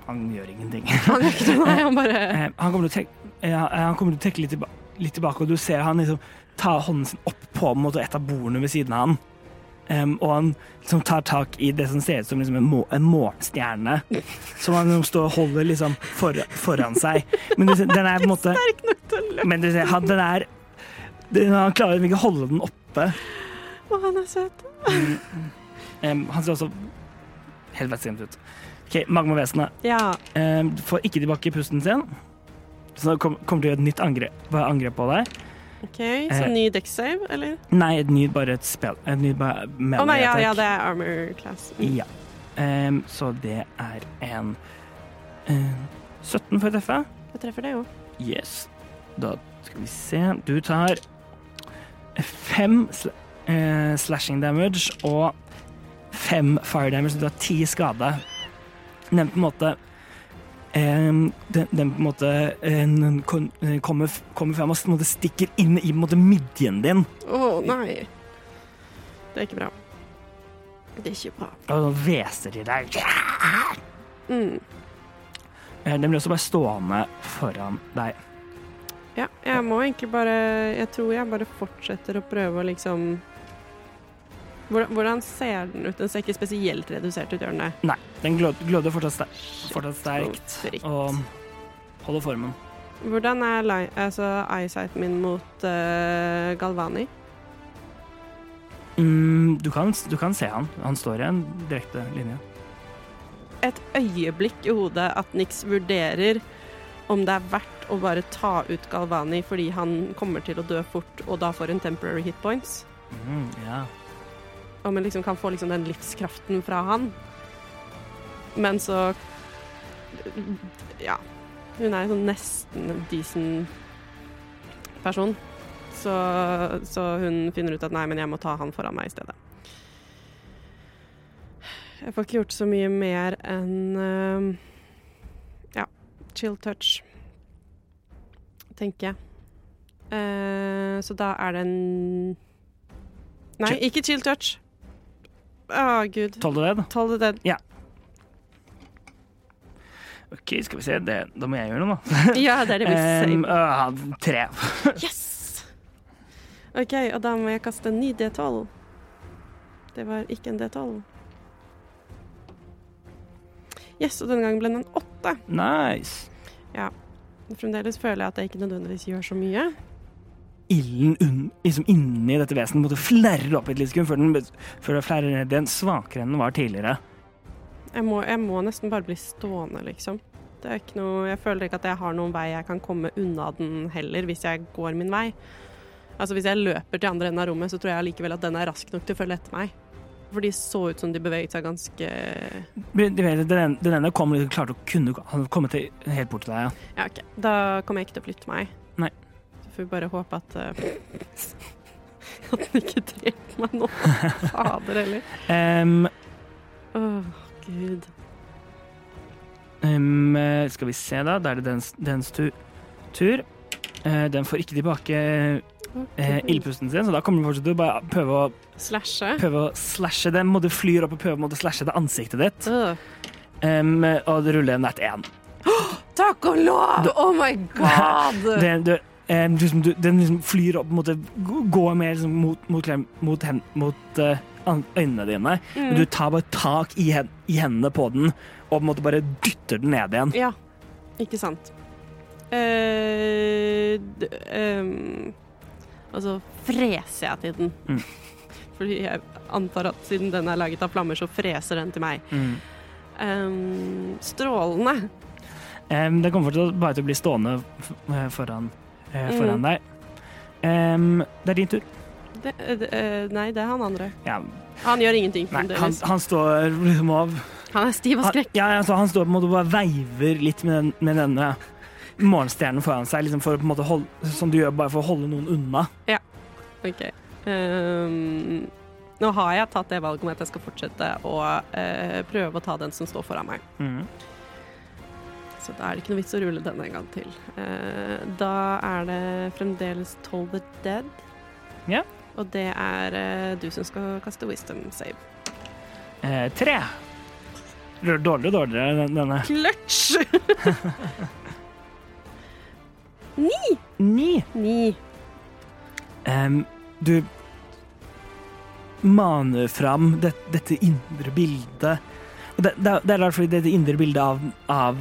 A: han gjør ingenting.
C: Han gjør ikke det, nei. Han bare
A: Eh, han kommer til å trekke, litt, tilba litt tilbake, og du ser han liksom ta hånden sin opp på måte, et av bordene ved siden av han. Um, og han liksom tar tak i det som ser ut som liksom en, må en morgenstjerne, som han liksom står og holder liksom for foran seg. Men du den er på en måte. Men du ser, han, den er den, Han klarer liksom ikke å holde den oppe.
C: Å, han er søt.
A: um, han ser også helt vettskremt ut. OK, magmavesenet
C: Ja.
A: em, får ikke tilbake pusten sin, så det kom- kommer til å gjøre et nytt angrep, angrep på deg.
C: OK, så
A: Eh.
C: ny deck save, eller?
A: Nei, et nytt bare et spill. Et nytt bare
C: Å nei, ja, ja, det er armor class. Mm.
A: Ja. Um, så det er en uh, 17 for å treffe.
C: Jeg treffer det jo.
A: Yes. Da skal vi se. Du tar fem eh, slashing damage og fem fire damage. Du har ti skade. Den på en måte em, den, den på en måte en, eh, kommer, kommer frem og stikker inn i måte midjen din.
C: Å nei. Det er ikke bra. Det er ikke bra.
A: Og hveser i deg.
C: Mm.
A: Eh, Den blir også bare stående foran deg.
C: Ja, jeg må egentlig bare Jeg tror jeg bare fortsetter å prøve å liksom hvordan, hvordan ser den ut? Den ser ikke spesielt redusert ut, gjør den det?
A: Nei, den glød- gløder fortsatt, ster fortsatt sterkt og holder formen.
C: Hvordan er altså, eyesighten min mot uh, Galvani?
A: Mm, du, kan, du kan se han. Han står i en direkte linje.
C: Et øyeblikk i hodet at Nix vurderer om det er verdt å bare ta ut Galvani fordi han kommer til å dø fort og da får en temporary hit points.
A: Mm, ja.
C: Om en liksom kan få liksom den livskraften fra han. Men så Ja. Hun er en sånn nesten en decent person. Så, så hun finner ut at nei, men jeg må ta han foran meg i stedet. Jeg får ikke gjort så mye mer enn eh, ja, chill touch, tenker jeg. Eh, så da er det en Nei, ikke chill touch. Å, gud.
A: Tolv du det? da?
C: Toll the Ja.
A: OK, skal vi se. Det, da må jeg gjøre noe, da.
C: Ja, det er det vi sier.
A: øh, tre.
C: Yes! OK, og da må jeg kaste en ny D12. Det var ikke en D12. Yes, og denne gangen ble den en åtte.
A: Nice.
C: Fremdeles føler jeg at jeg ikke nødvendigvis gjør så mye.
A: Ilden un, liksom inni dette vesenet måtte flerre opp et lite sekund før den, før den flerrer ned igjen svakere enn den var tidligere.
C: Jeg må, jeg må nesten bare bli stående, liksom. Det er ikke noe, jeg føler ikke at jeg har noen vei jeg kan komme unna den heller, hvis jeg går min vei. Altså Hvis jeg løper til andre enden av rommet, så tror jeg likevel at den er rask nok til å følge etter meg. For de så ut som de beveget seg ganske
A: den ene kom, klarte å kunne komme til, helt bort til deg. Ja.
C: Ja, okay. Da kommer jeg ikke til å flytte meg. Får vi bare håpe at eh, At den ikke dreper meg nå. Fader heller.
A: Em,
C: Åh, gud.
A: eh, skal vi se, da. Da er det dens, dens tu, tur. Uh, den får ikke tilbake uh, ildpusten sin, så da kommer den fortsatt til å bare prøve å,
C: Slashe.
A: prøve å slashe den. Må du flyr opp og prøve å slashe det ansiktet ditt.
C: Uh.
A: Um, og det ruller en nett én.
C: Oh, Takk og lov! Oh my god!
A: Det, det, em, liksom, du, den liksom flyr opp, måtte gå mer liksom, mot, mot, klem- mot, hen, mot uh, øynene dine. Men du tar bare tak i, hen, i hendene på den og på en måte bare dytter den ned igjen.
C: Ja, ikke sant. Eh, d- ehm, og så freser jeg til den.
A: Mm.
C: Fordi jeg antar at siden den er laget av flammer, så freser den til meg.
A: Mm.
C: Um, strålende.
A: Um, den kommer fortsatt bare til å bli stående eh, foran, eh, foran
C: Mm.
A: deg. Um, det er din tur.
C: Det, eh, det, eh, nei, det er han andre.
A: Ja,
C: Han gjør ingenting
A: nei, han, han står liksom av
C: Han er stiv av
A: han, ja, altså, han står på en måte og bare veiver litt med, den, med denne morgenstjernen foran seg, liksom for måte holde, som du gjør bare for å holde noen unna.
C: Ja, Ok. Um, nå har jeg tatt det valget om at jeg skal fortsette å uh, prøve å ta den som står foran meg.
A: Mm.
C: Så da er det ikke noe vits å rulle den en gang til. Eh, da er det fremdeles Toll the Dead.
A: Ja.
C: Og det er eh, du som skal kaste wisdom save.
A: Eh, tre. Rør dårligere og dårligere, den- denne.
C: Clutch!
A: Ni.
C: Ni.
A: Em, du maner fram det, dette indre bildet. Det, det, det er rart, fordi dette indre bildet av, av,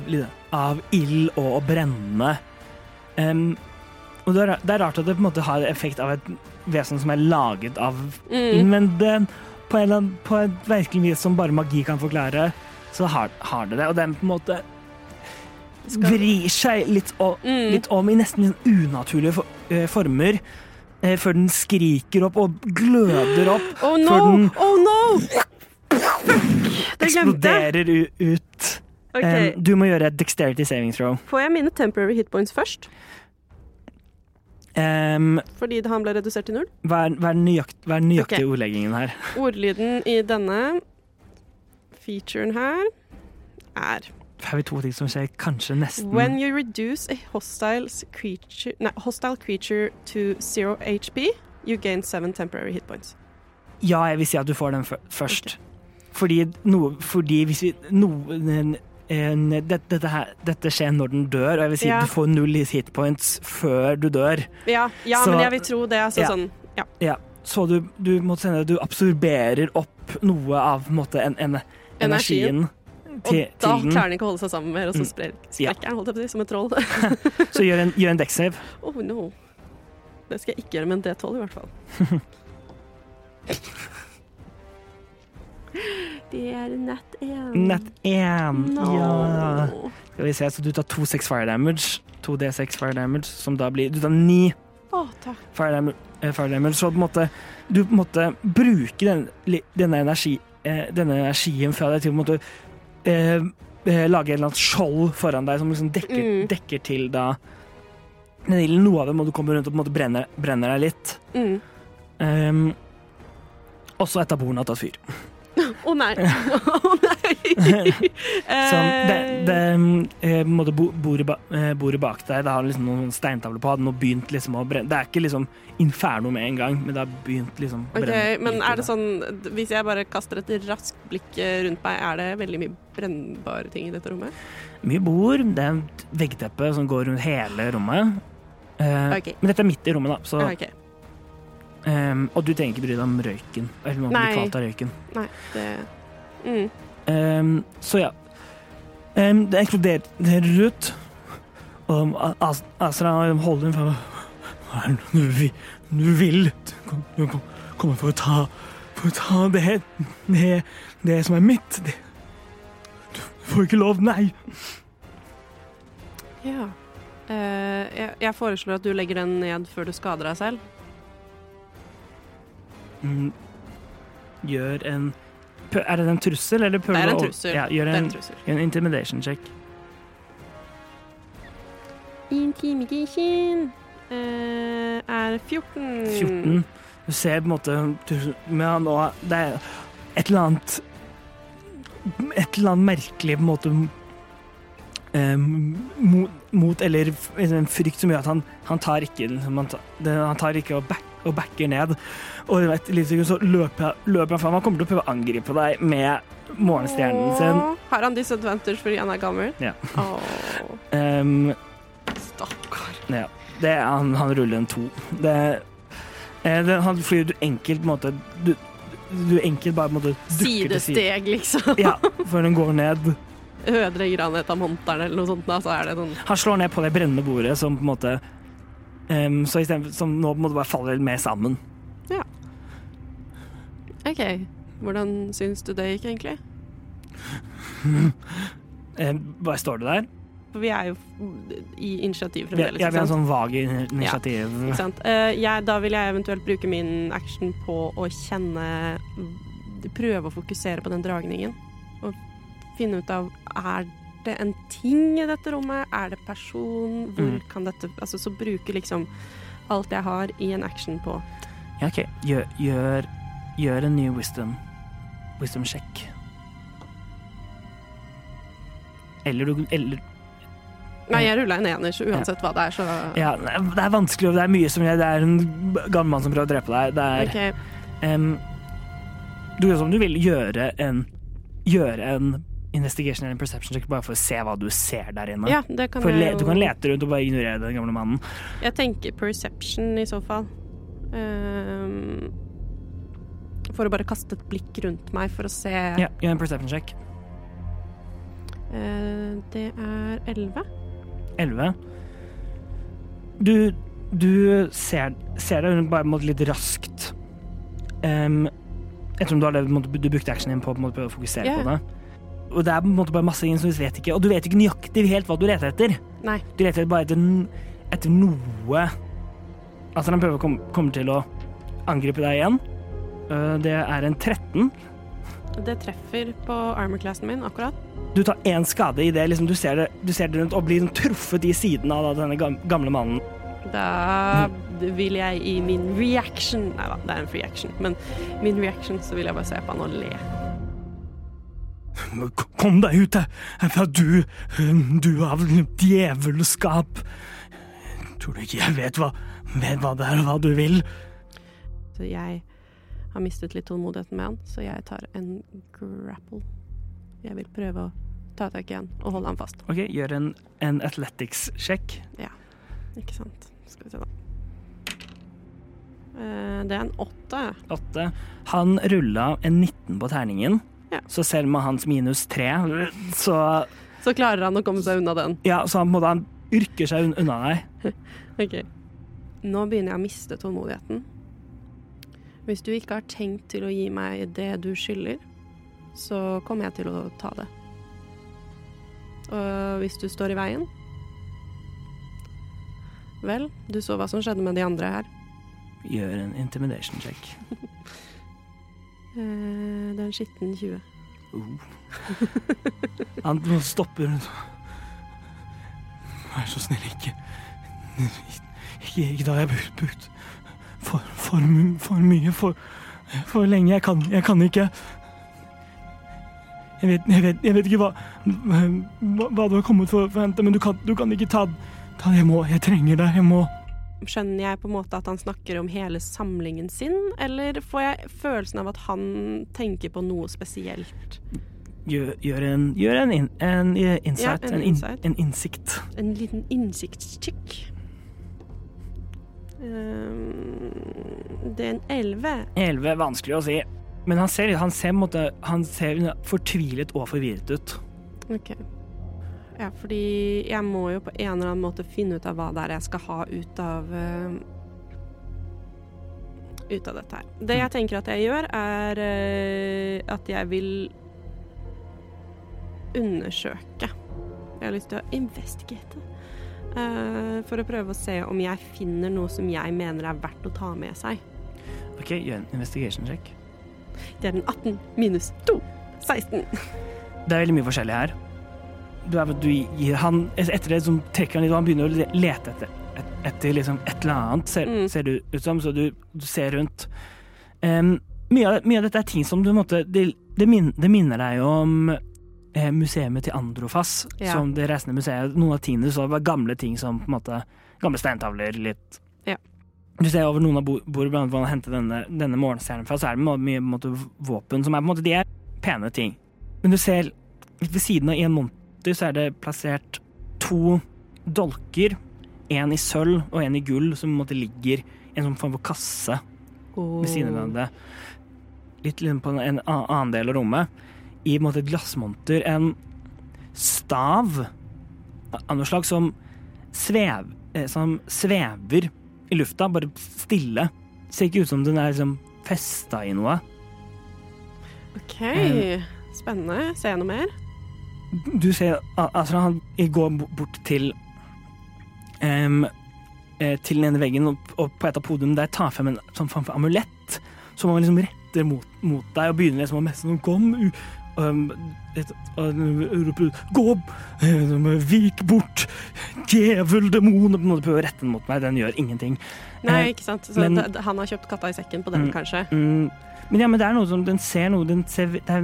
A: av ild og å brenne Em, Og det er, det er rart at det på en måte har effekt av et vesen som er laget av
C: Mm.
A: men det, på, en, annen- på et virkelig vis som bare magi kan forklare, så har, har det det. Og den på en måte
C: Skal-
A: vrir seg litt, o-
C: Mm.
A: litt om i nesten unaturlige for, uh, former. eh, før den skriker opp og gløder opp.
C: Oh no!
A: den-
C: Oh no! Det glemte.
A: Eksploderer ut.
C: Ok,
A: Um, du må gjøre et dexterity saving throw.
C: Får jeg mine temporary hit points først?
A: Um,
C: Fordi han ble redusert til null?
A: hva, er, hva er nøyakt, hva er nøyaktig
C: Ok.
A: ordleggingen her?
C: Ordlyden i denne featuren her er
A: Her har vi to ting som skjer kanskje nesten
C: When you reduce a hostile creature, nei, hostile creature to zero HP, you gain seven temporary hit points.
A: Ja, jeg vil si at du får den først. først. Fordi, noe, fordi hvis vi noe, en, en, det, dette, her, dette skjer når den dør, og jeg vil si
C: Ja.
A: du får null hitpoints før du dør.
C: Ja, ja
A: Så-
C: men jeg vil tro det. Altså,
A: Ja.
C: sånn, ja.
A: Ja, så du, du at du absorberer opp noe av en måte, en, en, energien
C: Og
A: til,
C: da
A: til den.
C: klarer den ikke å holde seg sammen mer, og så
A: Mm.
C: sprekker den, holdt jeg på å si, som et troll.
A: Så gjør en, gjør en dekksave.
C: oh no. Det skal jeg ikke gjøre med en D12 i hvert fall. Det er nett én.
A: Nett én.
C: No.
A: Ja. Skal vi se, så du tar to seks fire damage. To D6 fire damage, som da blir Du tar ni
C: oh, takk.
A: fire damage. eh, Fire damage så på en måte du på en måte bruker den, denne, energi, eh, denne energien fra deg til på en måte eh, eh, lage et eller annet skjold foran deg som liksom dekker,
C: Mm.
A: dekker til da den ilden. Noe av det må du komme rundt og på en måte brenne, brenner deg litt.
C: Mm.
A: Um, også et av bordene har tatt fyr.
C: Å nei. Å nei.
A: Sånn, det, det eh, måte bordet, eh, bordet bak deg, det har liksom noen steintavler på, hadde nå begynt liksom å brenne. Det er ikke liksom inferno med en gang, men det har begynt liksom å
C: Ok,
A: Okay,
C: men er det sånn Hvis jeg bare kaster et raskt blikk eh, rundt meg, er det veldig mye brennbare ting i dette rommet?
A: Mye bord, det er et veggteppe som går rundt hele rommet. Eh,
C: Ok.
A: Men dette er midt i rommet, da, så
C: Ja,
A: Ehm, og du trenger ikke bry deg om røyken. Eller om kvalt av røyken.
C: Nei, det mm.
A: Um, så ja. Um, det eksploderer ut. Og As- Asra holder henne for Hva er det du? Du vil Du kom- du kom- kommer for å ta For å ta det Det, det som er mitt. Det, du får ikke lov. Nei.
C: Ja. Uh, jeg, jeg foreslår at du legger den ned før du skader deg selv.
A: Mm, Gjør en Er det en trussel, eller prøver
C: Det er
A: du
C: en
A: å-
C: trussel.
A: Ja, gjør en,
C: en
A: en intimidation check.
C: Intimidation uh, er 14.
A: 14. Du ser på en måte Men han nå Det er et eller annet Et eller annet merkelig på en måte Um, mot, mot Eller en frykt som gjør at han, han tar ikke liksom, han, tar, han tar ikke og, back, og backer ned. Og et lite sekund så løper, løper han fram. Han kommer til å prøve å angripe deg med morgenstjernen sin.
C: Har han disadvantage fordi han er gammel?
A: Ja. Um,
C: stakkar.
A: Ja, det han, han ruller en to. Det, eh, det, han flyr du enkelt på en måte Du, du enkelt bare måtte dukke dukker til siden.
C: Sidesteg, liksom.
A: Ja, før den går ned.
C: Ødelegger han et av monterne eller noe sånt, da, så er det sånn
A: Han slår ned på det brennende bordet som på en måte um, Så istedenfor som nå på en måte bare faller mer sammen.
C: OK. Hvordan syns du det gikk, egentlig?
A: Eh, bare står det der.
C: For vi er jo i initiativ fremdeles.
A: ja, vi har en sånn vag initiativ. initiativ.
C: Ikke sant? Eh, jeg, da vil jeg eventuelt bruke min action på å kjenne Prøve å fokusere på den dragningen. Og finne ut av Er det en ting i dette rommet? Er det person? Hvor
A: Mm.
C: kan dette Altså så bruke liksom alt jeg har i en action på
A: Ja, OK. Gjør, gjør, gjør en ny wisdom. Wisdom check. Eller du eller,
C: Nei, jeg rulla en ener, så uansett hva det er, så
A: Ja, det er vanskelig, det er mye som Det er en gammel mann som prøver å drepe deg. Det er
C: okay.
A: um, du gjør som du vil, gjøre en Gjøre en investigation eller en perception check bare for å se hva du ser der inne.
C: Ja, det kan
A: for
C: jeg jo
A: du kan lete rundt og bare ignorere den gamle mannen.
C: Jeg tenker perception i så fall. Ehm, for å bare kaste et blikk rundt meg for å se
A: Ja, Gjør en perception check.
C: Uh, Det er 11.
A: 11. Du, du ser, ser deg bare måte litt raskt. Um, ettersom du har levd, måte, du brukte actionen din på, på, måte, prøve å fokusere
C: yeah.
A: på det. Og det er på en måte bare masse ingen som du vet ikke, og du vet ikke nøyaktig helt hva du leter etter.
C: Nei.
A: Du leter bare etter, etter noe Altså, han prøver å komme, til å angripe deg igjen. Uh, det er en 13.
C: Det treffer på armor-classen min akkurat.
A: Du tar én skade i det, liksom, du, ser det, du ser det rundt og blir truffet i siden av denne gamle mannen.
C: Da vil jeg i min reaction Nei da, det er en free action, men min reaction så vil jeg bare se på han og le.
A: Kom deg ut da! du, du av djevelskap. Tror du ikke jeg vet hva, vet hva det er og hva du vil?
C: Så jeg har mistet litt tålmodigheten med han, så jeg tar en grapple. Jeg vil prøve å ta tak i han og holde han fast.
A: Ok, Gjør en, en athletics-sjekk.
C: Ja, Ikke sant. Skal vi se, da. Eh, Det er en åtte.
A: Åtte. Han rulla en 19 på terningen,
C: Ja.
A: så selv med hans minus tre, så
C: Så klarer han å komme seg unna den.
A: Ja, så han, på en måte, han yrker seg un- unna deg.
C: Ok. Nå begynner jeg å miste tålmodigheten. Hvis du ikke har tenkt til å gi meg det du skylder, så kommer jeg til å ta det. Og hvis du står i veien Vel, du så hva som skjedde med de andre her.
A: Gjør en intimidation check.
C: Eh, det er en skitten 20.
A: Han stopper Vær så snill, ikke Ikke da jeg har brukt, brukt for, for, for mye, for, for lenge. Jeg kan, jeg kan ikke jeg vet, jeg, vet, jeg vet ikke hva, hva, hva du har kommet for å hente, men du kan, du kan ikke ta, ta det. Jeg må, jeg trenger deg. Jeg må
C: Skjønner jeg på en måte at han snakker om hele samlingen sin, eller får jeg følelsen av at han tenker på noe spesielt?
A: Gjør, gjør en, gjør en, in, en insight,
C: Ja, en
A: en, in,
C: insight.
A: en innsikt.
C: En liten innsiktscheck. Ehm, det er en elleve.
A: Elleve, vanskelig å si. Men han ser, han ser, måtte, han ser fortvilet og forvirret ut.
C: Ok. Ja, fordi jeg må jo på en eller annen måte finne ut av hva det er jeg skal ha ut av uh, Ut av dette her. Det jeg tenker at jeg gjør, er uh, at jeg vil undersøke. Jeg har lyst til å investigate. Eh, for å prøve å se om jeg finner noe som jeg mener er verdt å ta med seg.
A: Ok, gjør en investigation check.
C: Det er den 18 minus 2. 16.
A: Det er veldig mye forskjellig her. Du er, du gir han, etter det som trekker han litt, og han begynner å lete etter, et, etter liksom et eller annet, ser,
C: Mm.
A: ser du ut som, så du, du ser rundt. Um, mye, av, mye av dette er ting som du måtte Det, det, min, det minner deg om museet til Androfas,
C: Ja.
A: som det reisende museet. Noen av tingene så var gamle ting som på en måte Gamle steintavler, litt
C: Ja.
A: Du ser over noen av bordene blant annet henter denne, denne morgenstjernen fra, så er det mye, måte, våpen som er på en måte De er pene ting. Men du ser ved siden av en monter så er det plassert to dolker. En i sølv og en i gull, som på en måte ligger i en sånn form for kasse ved siden av hverandre. Litt liksom på en annen del av rommet. I en måte et glassmonter en stav av noe slag som, svev, eh, som svever i lufta, bare stille. Ser ikke ut som den er liksom festa i noe.
C: OK.
A: Eh.
C: Spennende. Ser jeg noe mer?
A: Du ser al- altså han går bort til eh, til den ene veggen, og på et av podiene der tar frem en sånn amulett som han liksom retter mot, mot deg og begynner liksom å messe sånn Kom! Um, roper Gå! Vik bort! Djevel, demon! Prøver å rette den mot meg. Den gjør ingenting.
C: Nei,
A: Eh,
C: ikke sant. Så
A: men-
C: han har kjøpt katta i sekken på den,
A: Mm.
C: kanskje.
A: Mm, men ja, men det er noe som Den ser noe den ser, Det er,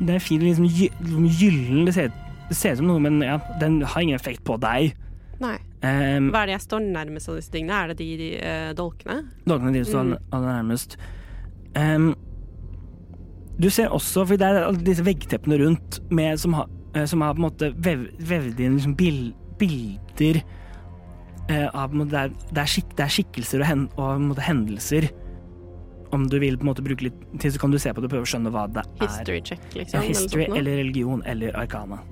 A: det er fint liksom, liksom gyllen. Det det ser ut som noe, men ja, den har ingen effekt på deg.
C: Nei.
A: Um,
C: Hva er det jeg står nærmest av disse tingene? Er det de, de uh, dolkene?
A: de som står
C: Mm.
A: nærmest. Em, du ser også, for det er disse veggteppene rundt med, som, har, eh, som har på en måte vev, vevd inn liksom bil, bilder eh, av måte, det, er, det, er skik, det er skikkelser og, hen, og måte, hendelser. Om du vil på en måte bruke litt tid, så kan du se på det og prøve å skjønne hva det er.
C: History check, liksom.
A: Ja, history
C: eller,
A: eller religion eller arkana.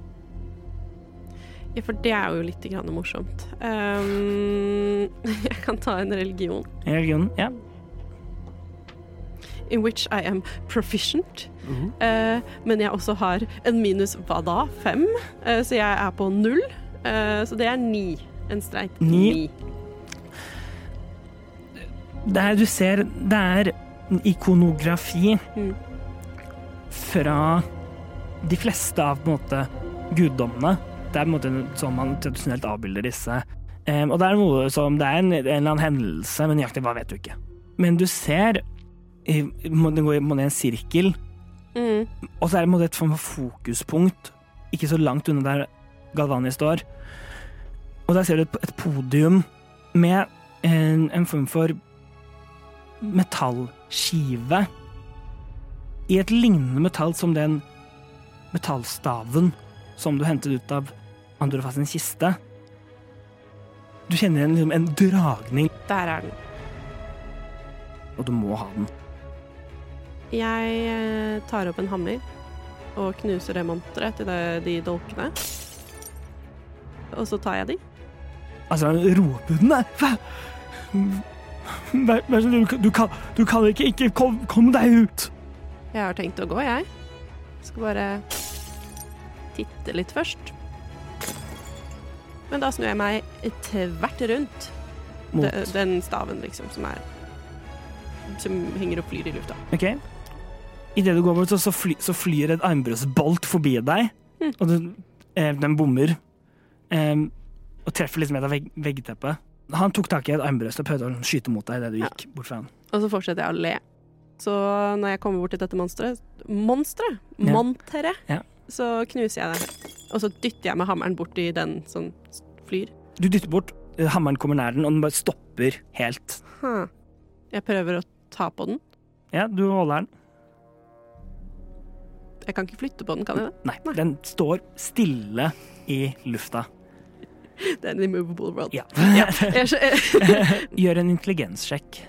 C: Ja, for det er jo litt grann morsomt. Um, jeg kan ta en religion.
A: En Religion, ja.
C: In which I am proficient.
A: Mm
C: -hmm. uh, men jeg også har en minus hva da? Fem? Uh, så jeg er på null. Uh, så det er ni. En streit
A: Ni. Det er, du ser, det er ikonografi
C: Mm.
A: fra de fleste av på en måte guddommene. Det er på en måte sånn man tradisjonelt avbilder disse. Um, og det er noe som Det er en, en eller annen hendelse, men nøyaktig hva vet du ikke. Men du ser Den går i en sirkel,
C: Mm.
A: og så er det et form for fokuspunkt ikke så langt unna der Galvani står. Og der ser du et, podium med en, en form for metallskive i et lignende metall som den metallstaven som du hentet ut av Androfas kiste. Du kjenner en, liksom, en dragning,
C: Der er den.
A: og du må ha den.
C: Jeg eh, tar opp en hammer og knuser det monteret til det, de dolkene. Og så tar jeg de.
A: Altså, roper Nei, hva? Vær, vær så snill, du, kan- du, kan, du kan ikke Ikke kom, kom deg ut!
C: Jeg har tenkt å gå, jeg. Skal bare titte litt først. Men da snur jeg meg tvert rundt
A: Mot.
C: den staven, liksom, som er Som henger og flyr i lufta.
A: OK? Idet du går bort, så, så, fly, så flyr et armbrøstbolt forbi deg,
C: Mm.
A: og du, eh, den bommer. Eh, og treffer liksom et av vegg, veggteppet. Han tok tak i et armbrøst og prøvde å skyte mot deg idet du
C: Ja.
A: gikk bort fra han.
C: Og så fortsetter jeg å le. Så når jeg kommer bort til dette monsteret Monsteret!
A: Ja.
C: Monteret!
A: Ja.
C: Så knuser jeg det. Og så dytter jeg med hammeren bort i den som flyr.
A: Du dytter bort, eh, hammeren kommer nær den, og den bare stopper helt.
C: Huh. Jeg prøver å ta på den.
A: Ja, du holder den.
C: Jeg kan ikke flytte på den, kan jeg det?
A: Nei, den står stille i lufta.
C: Det er en immovable world.
A: Ja.
C: ja.
A: Gjør en intelligenssjekk.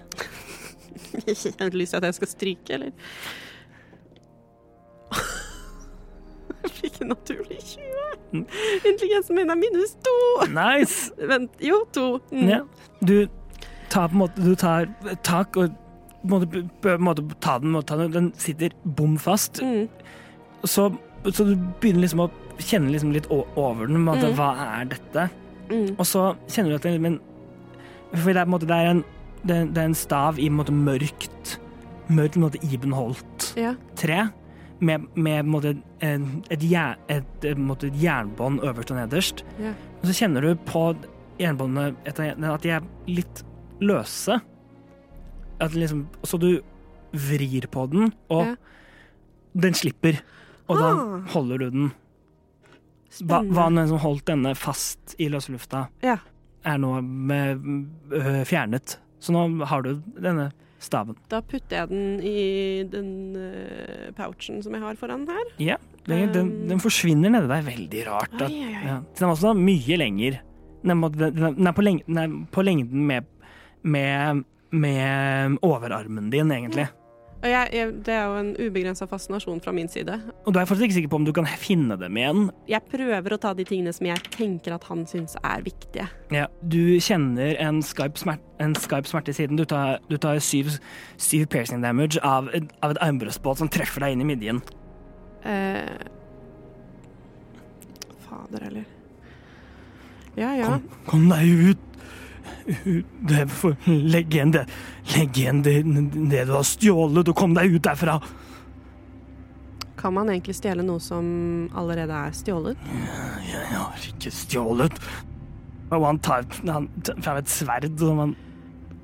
C: jeg har lyst til at jeg skal stryke, eller? Jeg fikk en naturlig 20. Intelligensen min er minus to.
A: Nice!
C: Vent, jo, to. Mm.
A: Ja. Du tar på en måte Du tar tak og på en måte, på en måte ta den, og ta den. Den sitter bom fast.
C: Mm.
A: Så, så du begynner liksom å kjenne liksom litt over den. Måte,
C: Mm.
A: Hva er dette?
C: Mm.
A: Og så kjenner du at det, men, For det er, en måte, det er, en, det, er- en stav i en måte, mørkt Mørkt på en måte, Ibenholt-tre.
C: Ja.
A: Med, med måte, et, et, et, et jernbånd øverst og nederst.
C: Ja.
A: Og så kjenner du på jernbåndene at de er litt løse. At liksom, så du vrir på den, og
C: Ja.
A: den slipper. Og da
C: Ah.
A: holder du den. Hva, hva den som holdt denne fast i løse lufta,
C: Ja.
A: er nå med, øh, fjernet. Så nå har du denne staven.
C: Da putter jeg den i den øh, pouchen som jeg har foran her.
A: Ja, den, den, den forsvinner nedi der. Veldig rart. At,
C: Ai, ai,
A: ja. Den er også mye lenger. Den, er, på leng, den på lengden med, med, med overarmen din, egentlig.
C: Og jeg, jeg, det er jo en ubegrensa fascinasjon fra min side.
A: Og du er fortsatt ikke sikker på om du kan finne dem igjen.
C: Jeg prøver å ta de tingene som jeg tenker at han syns er viktige.
A: Ja, du kjenner en skarp smerte, en smerte i siden. Du tar, du tar syv, syv piercing damage av, av et armbrøstbåt som treffer deg inn i midjen.
C: Eh, fader, eller. Ja, ja.
A: Kom, kom deg ut! Legg igjen det Legg igjen det, det du har stjålet, og kom deg ut derfra!
C: Kan man egentlig stjele noe som allerede er stjålet?
A: Jeg har ikke stjålet. Og han tar han tar fram et sverd, som han,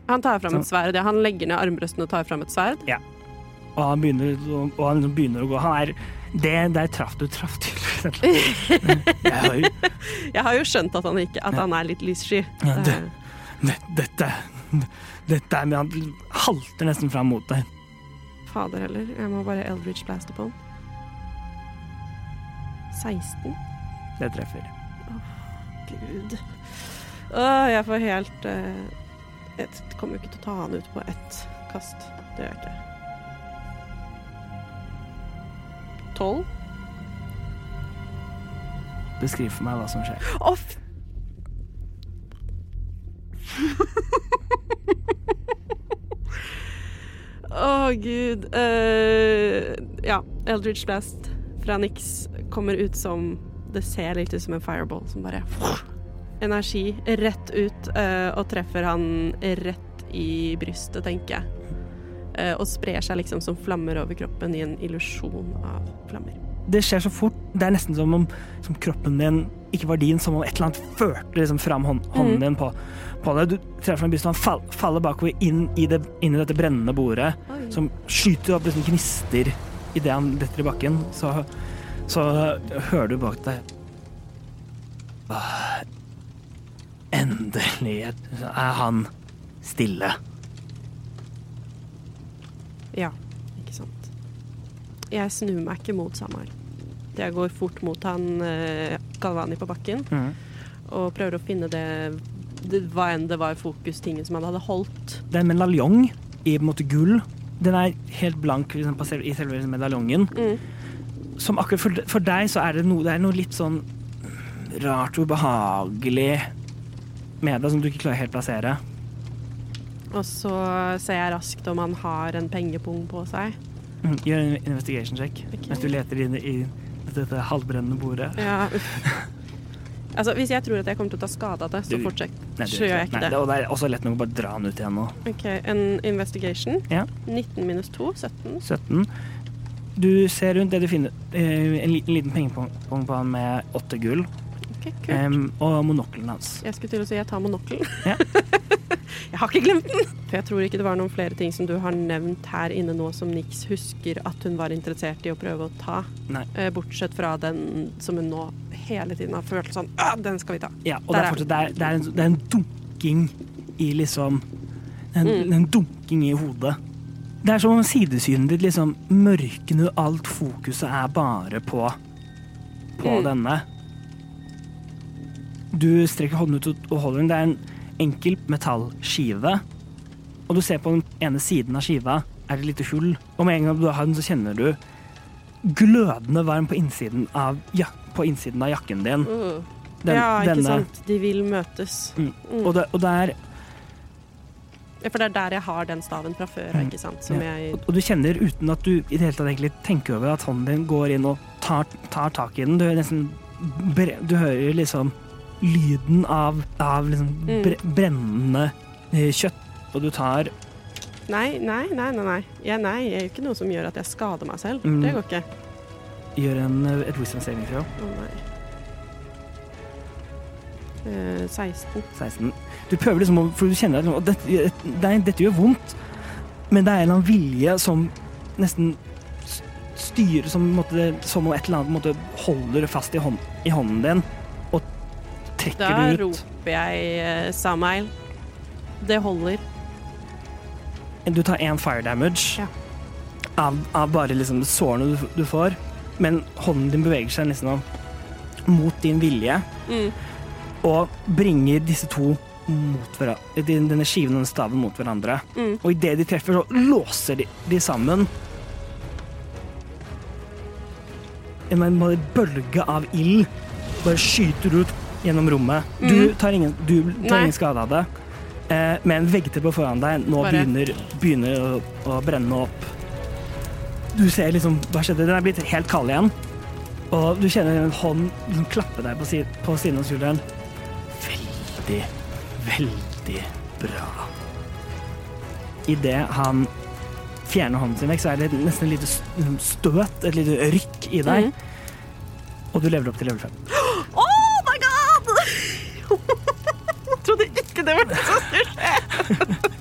C: Han tar fram et sverd. Ja, han legger ned armbrøsten og tar fram et sverd.
A: og han begynner, og han liksom begynner å gå. Han er det, Der traff du traff tydeligvis. Jeg
C: Jeg har jo skjønt at han, ikke, at han er litt lyssky.
A: Ja, det-
C: Eh,
A: det- Dette Dette er Han halter nesten fram mot deg.
C: Fader heller. Jeg må bare Eldridge blaste på han. 16.
A: Det treffer.
C: Åh, Gud. Åh, jeg får helt uh, Jeg kommer jo ikke til å ta han ut på ett kast. Det gjør jeg ikke. 12?
A: Beskriv for meg hva som skjer.
C: Å, f... Å, gud. Uh, ja, Eldridge Blast fra Nix kommer ut som Det ser litt ut som en fireball som bare Energi rett ut uh, og treffer han rett i brystet, tenker jeg. Uh, og sprer seg liksom som flammer over kroppen i en illusjon av flammer.
A: Det skjer så fort. Det er nesten som om som kroppen din ikke var din, som om et eller annet førte liksom fram hånd, hånden
C: Mm.
A: din på, på deg. Du treffer i brystet, og han fall, faller bakover inn i, det, inn i dette brennende bordet, som skyter opp liksom gnister idet han detter i bakken. Så, så hører du bak deg «Åh, Endelig er han stille.
C: Ja. Jeg snur meg ikke mot Samuel. Jeg går fort mot han eh, Galvani på bakken
A: mm.
C: og prøver å finne det, det hva enn det var fokustingen som han hadde holdt.
A: Det er en medaljong i på en måte gull. Den er helt blank liksom, i selve medaljongen.
C: Mm.
A: Som akkurat for, for deg så er det noe, det er noe litt sånn rart ubehagelig med det som du ikke klarer helt plassere.
C: Og så ser jeg raskt om han har en pengepung på seg.
A: Mm, Gjør en investigation check
C: okay.
A: mens du leter inn i dette halvbrennende bordet.
C: Ja. Altså, hvis jeg tror at jeg kommer til å ta skade av det, så fortsett.
A: Nei,
C: gjør jeg ikke
A: Nei,
C: det.
A: Og det er også lett nok å bare dra den ut igjen nå.
C: OK, en investigation.
A: Ja.
C: 19 minus 2, 17.
A: 17. Du ser rundt det du finner. eh, en liten, liten pengepong på han med åtte gull.
C: Ok, kult.
A: og monokkelen hans.
C: Jeg skulle til å si jeg tar monokkelen.
A: Ja.
C: jeg har ikke glemt den! For jeg tror ikke det var noen flere ting som du har nevnt her inne nå som Nix husker at hun var interessert i å prøve å ta.
A: Nei.
C: Eh, bortsett fra den som hun nå hele tiden har følt sånn ah, Den skal vi ta.
A: Ja, og det er
C: er
A: fortsatt det er, det er, en, det er en dunking i liksom en,
C: Mm.
A: en dunking i hodet. Det er som om sidesynet ditt liksom mørkner, alt fokuset er bare på på
C: Mm.
A: denne. du strekker hånden ut og holder den. Det er en enkel metallskive. Og du ser på den ene siden av skiva er det et lite hull. Og med en gang du har den, så kjenner du glødende varm på innsiden av, ja, på innsiden av jakken din.
C: Uh.
A: Den-
C: ja, ikke
A: denne-
C: sant. De vil møtes.
A: Mm.
C: Mm.
A: Og, det, og, det er,
C: Ja, For det er der jeg har den staven fra før
A: Mm.
C: ikke sant. Som
A: Ja.
C: jeg
A: og du kjenner uten at du i det hele tatt egentlig tenker over at hånden din går inn og tar, tar tak i den. Du nesten Du hører liksom lyden av, av liksom
C: Mm.
A: bre, brennende eh, kjøtt, og du tar
C: Nei, nei, nei. nei, nei. Ja, nei, jeg gjør ikke noe som gjør at jeg skader meg selv.
A: Mm.
C: Det går ikke.
A: Gjør en, eh, et wisdom saving throw.
C: Å nei. Eh, 16.
A: 16. Du prøver liksom å For du kjenner at liksom, «Å, dette, det, dette gjør vondt, men det er en eller annen vilje som nesten styrer som, som om et eller annet måtte, holder fast i, hånd, i hånden din trekker
C: Da
A: du ut.
C: roper jeg Samail, Samael. Det holder.
A: Du tar én fire damage
C: Ja.
A: av, av bare liksom sårene du, du får, men hånden din beveger seg liksom mot din vilje
C: Mm.
A: og bringer disse to mot hverandre, denne skiven og denne staven mot hverandre.
C: Mm.
A: Og idet de treffer, så låser de, de sammen. En en bølge av ild bare skyter ut gjennom rommet. Du
C: Mhm.
A: tar ingen, du tar ingen skade av det, eh, med en veggteppe foran deg nå
C: Bare-
A: begynner, begynner å, å brenne opp. Du ser liksom Hva skjedde? Den er blitt helt kald igjen. Og du kjenner en hånd liksom klappe deg på, si, på siden av skulderen. Veldig, veldig bra. Idet han fjerner hånden sin vekk, så er det nesten et lite støt, et lite rykk i deg.
C: Mm.
A: Og du lever opp til level 5.
C: ikke det var det som skulle skje.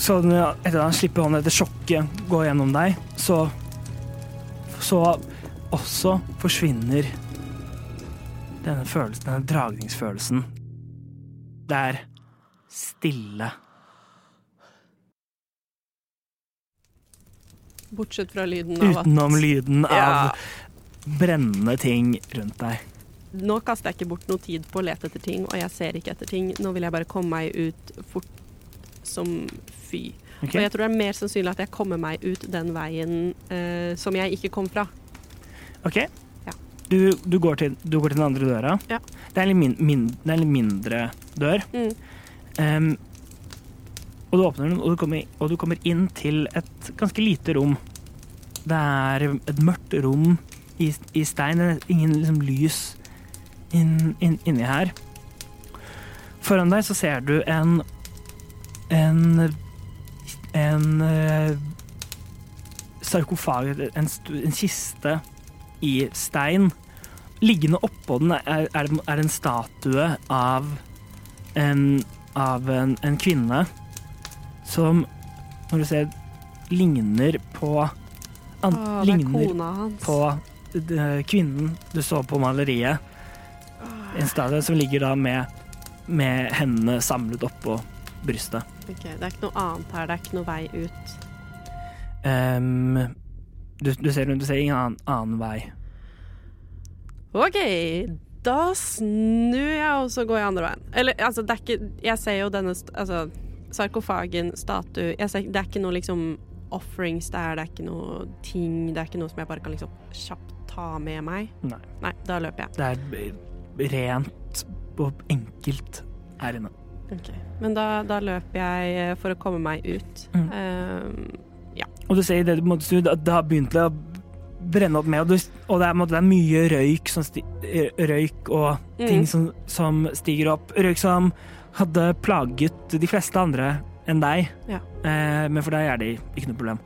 A: Så etter at han slipper hånden etter sjokket går gjennom deg, så Så også forsvinner denne følelsen, denne dragningsfølelsen. Det er stille.
C: Bortsett fra lyden av at
A: Utenom lyden av
C: Ja.
A: brennende ting rundt deg.
C: Nå kaster jeg ikke bort noe tid på å lete etter ting, og jeg ser ikke etter ting. Nå vil jeg bare komme meg ut fort som fy.
A: Okay.
C: Og jeg tror det er mer sannsynlig at jeg kommer meg ut den veien eh, som jeg ikke kom fra.
A: Ok.
C: Ja.
A: Du, du, går til, du går til den andre døra.
C: Ja.
A: Det er min, min, det er en litt mindre dør.
C: Mm.
A: Um, og du åpner den, og du, kommer, og du kommer inn til et ganske lite rom. Det er et mørkt rom i, i stein. Ingen liksom, lys inn, inn, inni her. Foran deg så ser du en en en eh, sarkofag, en, en kiste i stein. Liggende oppå den er, er, er en statue av en, av en, en kvinne som, når du ser, ligner på an,
C: Åh, er
A: Ligner på eh, kvinnen du så på maleriet. En statue som ligger da med, med hendene samlet oppå brystet.
C: Ok, Det er ikke noe annet her, det er ikke noe vei ut.
A: Um, du, du, ser, du ser ingen annen, annen vei.
C: OK, da snur jeg, og så går jeg andre veien. Eller altså, det er ikke Jeg ser jo denne altså, sarkofagen, statue ser, Det er ikke noe liksom offerings der, det er ikke noe ting Det er ikke noe som jeg bare kan liksom kjapt ta med meg.
A: Nei.
C: Nei, da løper jeg.
A: Det er rent og enkelt her inne.
C: Okay. Men da, da løper jeg eh, for å komme meg ut.
A: Mm.
C: Ehm,
A: Og du ser det du måtte snu, at det har begynt å brenne opp med, og, du, og det, er, måtte, det er mye røyk, sti, røyk og ting
C: Mm.
A: som, som stiger opp. Røyk som hadde plaget de fleste andre enn deg,
C: Ja.
A: uh, men for deg er det ikke noe problem.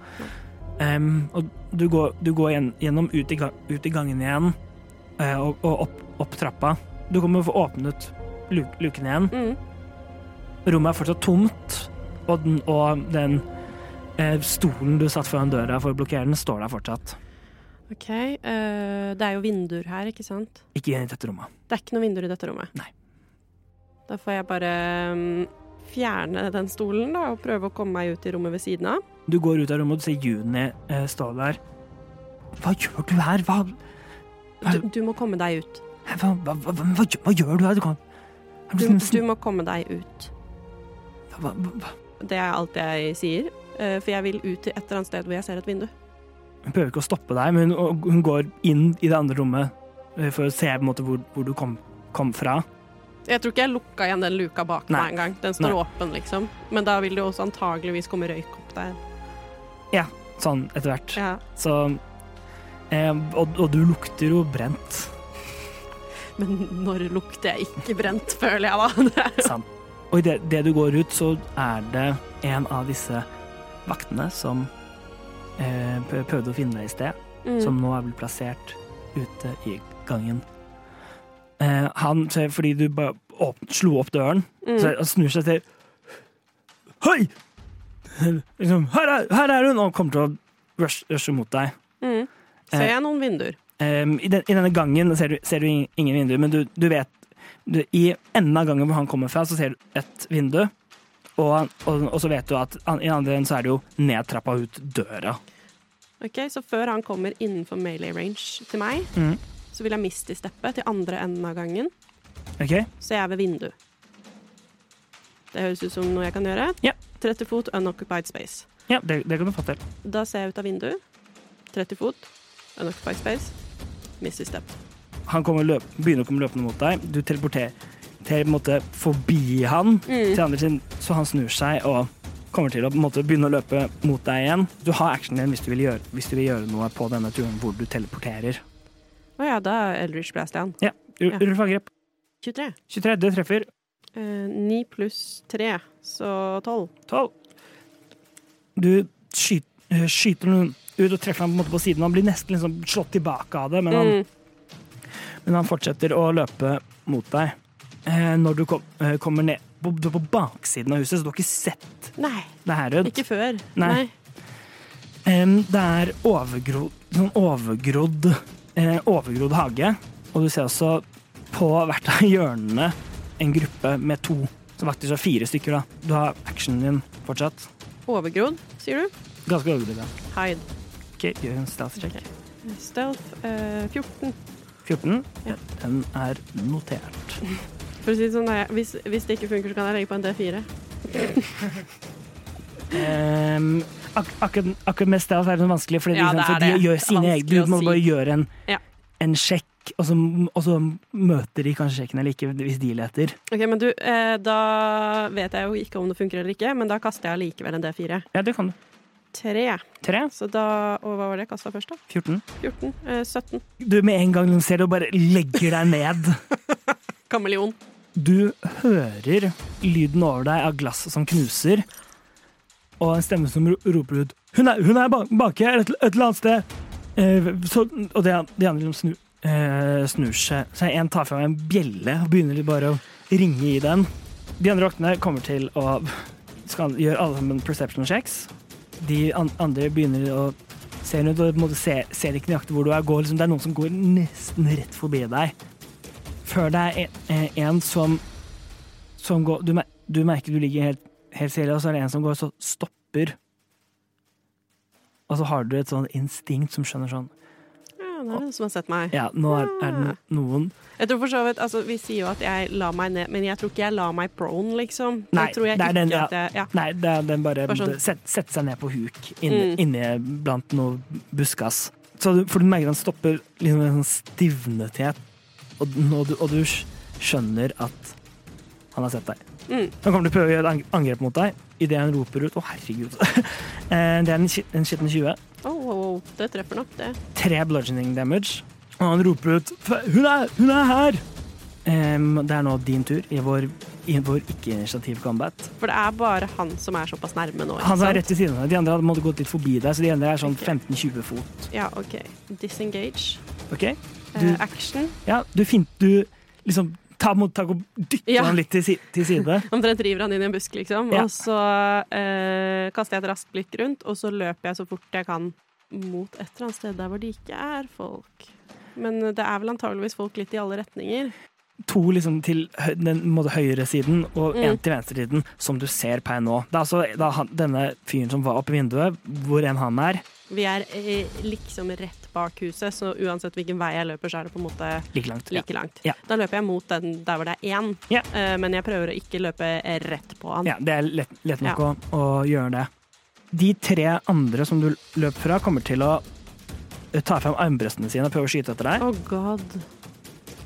A: Um, og du går, du går gjen, gjennom ut i, ut i gangen igjen, eh, og, og opp, opp trappa. Du kommer å få åpnet luk, luken igjen.
C: mm.
A: Rommet er fortsatt tomt, og den, og den eh, stolen du satt foran døra for å blokkere den, står der fortsatt.
C: OK. Uh, det er jo vinduer her, ikke sant?
A: Ikke i dette rommet.
C: Det er ikke noen vinduer i dette rommet.
A: Nei.
C: Da får jeg bare um, fjerne den stolen da, og prøve å komme meg ut i rommet ved siden av.
A: Du går ut av rommet, og du ser Juni uh, stå der. Hva gjør du her? Hva,
C: Du, du må komme deg ut.
A: hva, hva, hva, hva, gjør- du her? Du
C: Du, du må komme deg ut. Det er alt jeg sier. eh, For jeg vil ut til et eller annet sted hvor jeg ser et vindu.
A: Hun prøver ikke å stoppe deg, men hun, går inn i det andre rommet eh, for å se måte hvor, hvor du kom, kom fra.
C: Jeg tror ikke jeg lukka igjen den luka bak
A: Nei.
C: meg engang. Den står
A: Nei.
C: åpen, liksom. Men da vil det også antageligvis komme røyk opp der.
A: Sånn etter hvert.
C: Ja.
A: Så eh, og, og du lukter jo brent.
C: Men når lukter jeg ikke brent, føler jeg da.
A: Sant. Og idet det du går ut, så er det en av disse vaktene som eh, prøvde å finne deg i sted,
C: Mm.
A: som nå er blitt plassert ute i gangen. Eh, han, fordi du bare åpn, slo opp døren,
C: Mm.
A: så han snur seg til Hei! Liksom, her, er, her er hun! Og kommer til å rush, rushe mot deg.
C: Mm. Ser
A: Eh.
C: jeg noen vinduer?
A: Um, i, den, I denne gangen ser du, ser du ingen vinduer, men du, du vet du, I enden av gangen hvor han kommer fra, så ser du et vindu. Og, og, og så vet du at an, i den andre enden så er det jo nedtrappa ut døra.
C: Ok, Så før han kommer innenfor melee range til meg,
A: mm.
C: så vil jeg miste steppet til andre enden av gangen,
A: OK?
C: så jeg er ved vindu. Det høres ut som noe jeg kan gjøre.
A: Ja.
C: 30 fot unoccupied space.
A: Ja, det, det kan du få til.
C: Da ser jeg ut av vinduet. 30 fot unoccupied space. Misty-step.
A: Han kommer løp, begynner å komme løpende mot deg. Du teleporterer til, en måte, forbi han
C: Mm.
A: til andre siden, så han snur seg og kommer til å måte, begynne å løpe mot deg igjen. Du har actionen din hvis du, vil gjøre, hvis du vil gjøre noe på denne turen hvor du teleporterer.
C: Å ja, da Eldridge Blast igjen.
A: Ja, ru-
C: Ja.
A: rull for angrep.
C: 23.
A: 23, det treffer.
C: Eh, 9 pluss 3, så 12.
A: 12. Du skyter, eh, skyter den ut og treffer ham på, på siden. Han blir nesten liksom slått tilbake av det, men han,
C: Mm.
A: men han fortsetter å løpe mot deg. Eh, når du kom, eh, kommer ned på, du er på baksiden av huset, så du har ikke sett
C: Nei,
A: det her Rød.
C: ikke før.
A: Nei. Em, det er overgrodd, sånn overgrodd, eh, overgrodd hage, og du ser også på hvert av hjørnene en gruppe med to, som faktisk er fire stykker. da. Du har actionen din fortsatt.
C: Overgrodd, sier du?
A: Ganske overgrodd, ja.
C: Hide.
A: Ok, gjør en stealth check.
C: Stealth eh, 14.
A: 14.
C: Ja.
A: Den er notert.
C: For å si det sånn, nei, hvis, hvis det ikke funker, så kan jeg legge på en D4.
A: Um, ak akkurat, akkurat med stealth er det sånn vanskelig, fordi
C: Ja,
A: liksom,
C: det er
A: for de gjør sine egne Du må
C: si.
A: bare gjøre en,
C: Ja.
A: en sjekk, og så, og så møter de kanskje sjekken eller ikke, hvis de leter.
C: Ok, men du, eh, da vet jeg jo ikke om det funker eller ikke, men da kaster jeg likevel en D4.
A: Ja, det kan du.
C: Tre.
A: Tre,
C: Så da Og hva var det jeg kasta først, da?
A: 14.
C: 14? Eh, 17.
A: Du med en gang ser det og bare legger deg ned.
C: Kameleon.
A: Du hører lyden over deg av glass som knuser, og en stemme som roper ut 'Hun er, hun er ba- baki her, et, et eller annet sted!' Eh, så, og det, de andre som snu, eh, snur seg. Så en tar fram en bjelle og begynner bare å ringe i den. De andre vaktene kommer til å skal gjøre alle sammen perception checks. De andre begynner å se rundt og på en måte ser, ser ikke nøyaktig hvor du er. Går, liksom, det er noen som går nesten rett forbi deg før det er en, eh, en som, som går du, mer- du merker du ligger helt, helt stille, og så er det en som går og så stopper. Og så har du et sånn instinkt som skjønner sånn
C: Ja, det er noen som har sett meg.
A: Ja, nå er, er det noen
C: Jeg tror for så vidt, altså Vi sier jo at jeg la meg ned, men jeg tror ikke jeg la meg prone, liksom.
A: Nei, det er den, ja.
C: jeg, ja.
A: Nei, det er den bare
C: sånn.
A: set, Sette seg ned på huk inne,
C: Mm.
A: inne blant noe buskas. Så du, for du merker han stopper liksom en sånn stivnethet, og, og, du, og du skjønner at han har sett deg.
C: Mm.
A: Han kommer til å prøve å gjøre et angrep mot deg idet han roper ut Å, herregud. Eh, det er en, en skitten 20.
C: Oh, oh, oh, det treffer nok, det.
A: Tre bludgeoning damage. Og han roper ut Hun er, hun er her! Um, det er nå din tur i vår, i vår ikke-initiativ-combat.
C: For det er bare han som er såpass nærme nå.
A: Han er rett til siden av deg. De andre hadde måttet gått litt forbi deg, så de andre er sånn
C: okay.
A: 15-20 fot.
C: Ja, OK. Disengage.
A: Ok? Du, uh,
C: action.
A: ja, du fint, du liksom tar mottak og dytter
C: Ja.
A: han litt til, si, til side.
C: Omtrent river han inn i en busk, liksom.
A: Ja.
C: Og så eh, kaster jeg et raskt blikk rundt, og så løper jeg så fort jeg kan mot et eller annet sted der hvor det ikke er folk. Men det er vel antageligvis folk litt i alle retninger.
A: To liksom til den måte, høyre siden og
C: Mm.
A: en til venstre siden, som du ser per nå. Det er altså da han, denne fyren som var oppe i vinduet, hvor enn han er.
C: Vi er eh, liksom rett bak huset, så uansett hvilken vei jeg løper, så er det på en måte
A: Like langt. Ja.
C: langt.
A: Ja.
C: Da løper jeg mot den der hvor det er én,
A: Ja.
C: eh, men jeg prøver å ikke løpe rett på han.
A: ja, det er lett, lett nok å, å gjøre det. De tre andre som du løper fra, kommer til å eh, ta frem armbrøstene sine og prøver å skyte etter deg.
C: Oh god,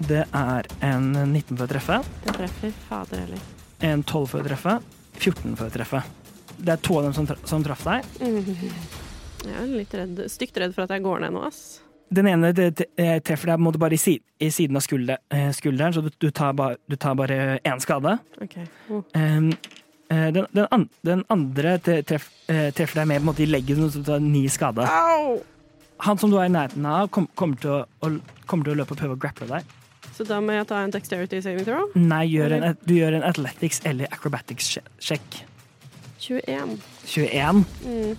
A: Det er en 19 for å treffe,
C: det treffer. Fader heller.
A: en 12 for å treffe, 14 for å treffe. Det er to av dem som, tra som traff deg.
C: Mhm. Jeg er litt redd, stygt redd for at jeg går ned nå, ass.
A: Den ene eh, treffer deg måte bare i, si i siden av skulder, eh, skulderen, så du, du tar bare du tar bare én skade.
C: OK. Oh.
A: Um, den, den, an den andre eh, treffer deg måte i leggen, så du tar ni skade.
C: Au!
A: Han som du er i nærheten av, kom, kommer, til å, å, til å løpe og prøve å grapple deg.
C: Så da må jeg ta en dexterity saving throw.
A: Nei, gjør en, du gjør en athletics eller acrobatics-sjekk.
C: 21.
A: 21.
C: Mm.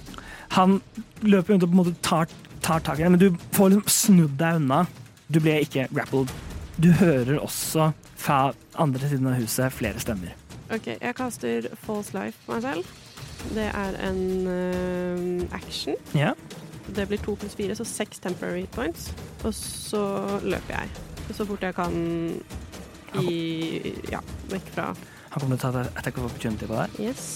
A: Han løper rundt og på en måte tar, tar tak i deg, men du får liksom snudd deg unna. Du ble ikke grappled. Du hører også fra andre siden av huset flere stemmer.
C: OK, jeg kaster false life på meg selv. Det er en uh, action.
A: Ja.
C: Det blir to pluss fire, så seks temporary points. Og så løper jeg så fort jeg kan i Ja, vekk fra
A: Han kommer til å ta et attack of opportunity på deg.
C: Yes.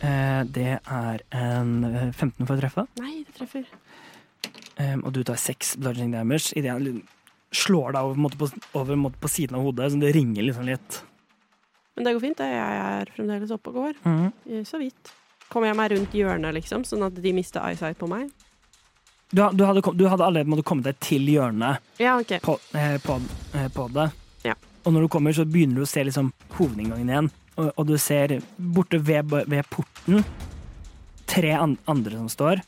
A: Eh, det er en eh, 15 for å treffe,
C: Nei, det treffer.
A: Um, og du tar seks bludging damage idet han slår deg over, på over på siden av hodet, så det ringer liksom litt.
C: Men det går fint. Jeg er fremdeles oppe og går. Eh, Så vidt. Kommer jeg meg rundt hjørnet, liksom, sånn at de mister eyesight på meg?
A: Du, du, hadde, kom- du hadde allerede kommet deg til hjørnet
C: Ja, okay.
A: på, eh, på, eh, på det.
C: Ja.
A: Og når du kommer, så begynner du å se liksom hovedinngangen igjen. Og, og du ser borte ved, ved porten tre an andre som står.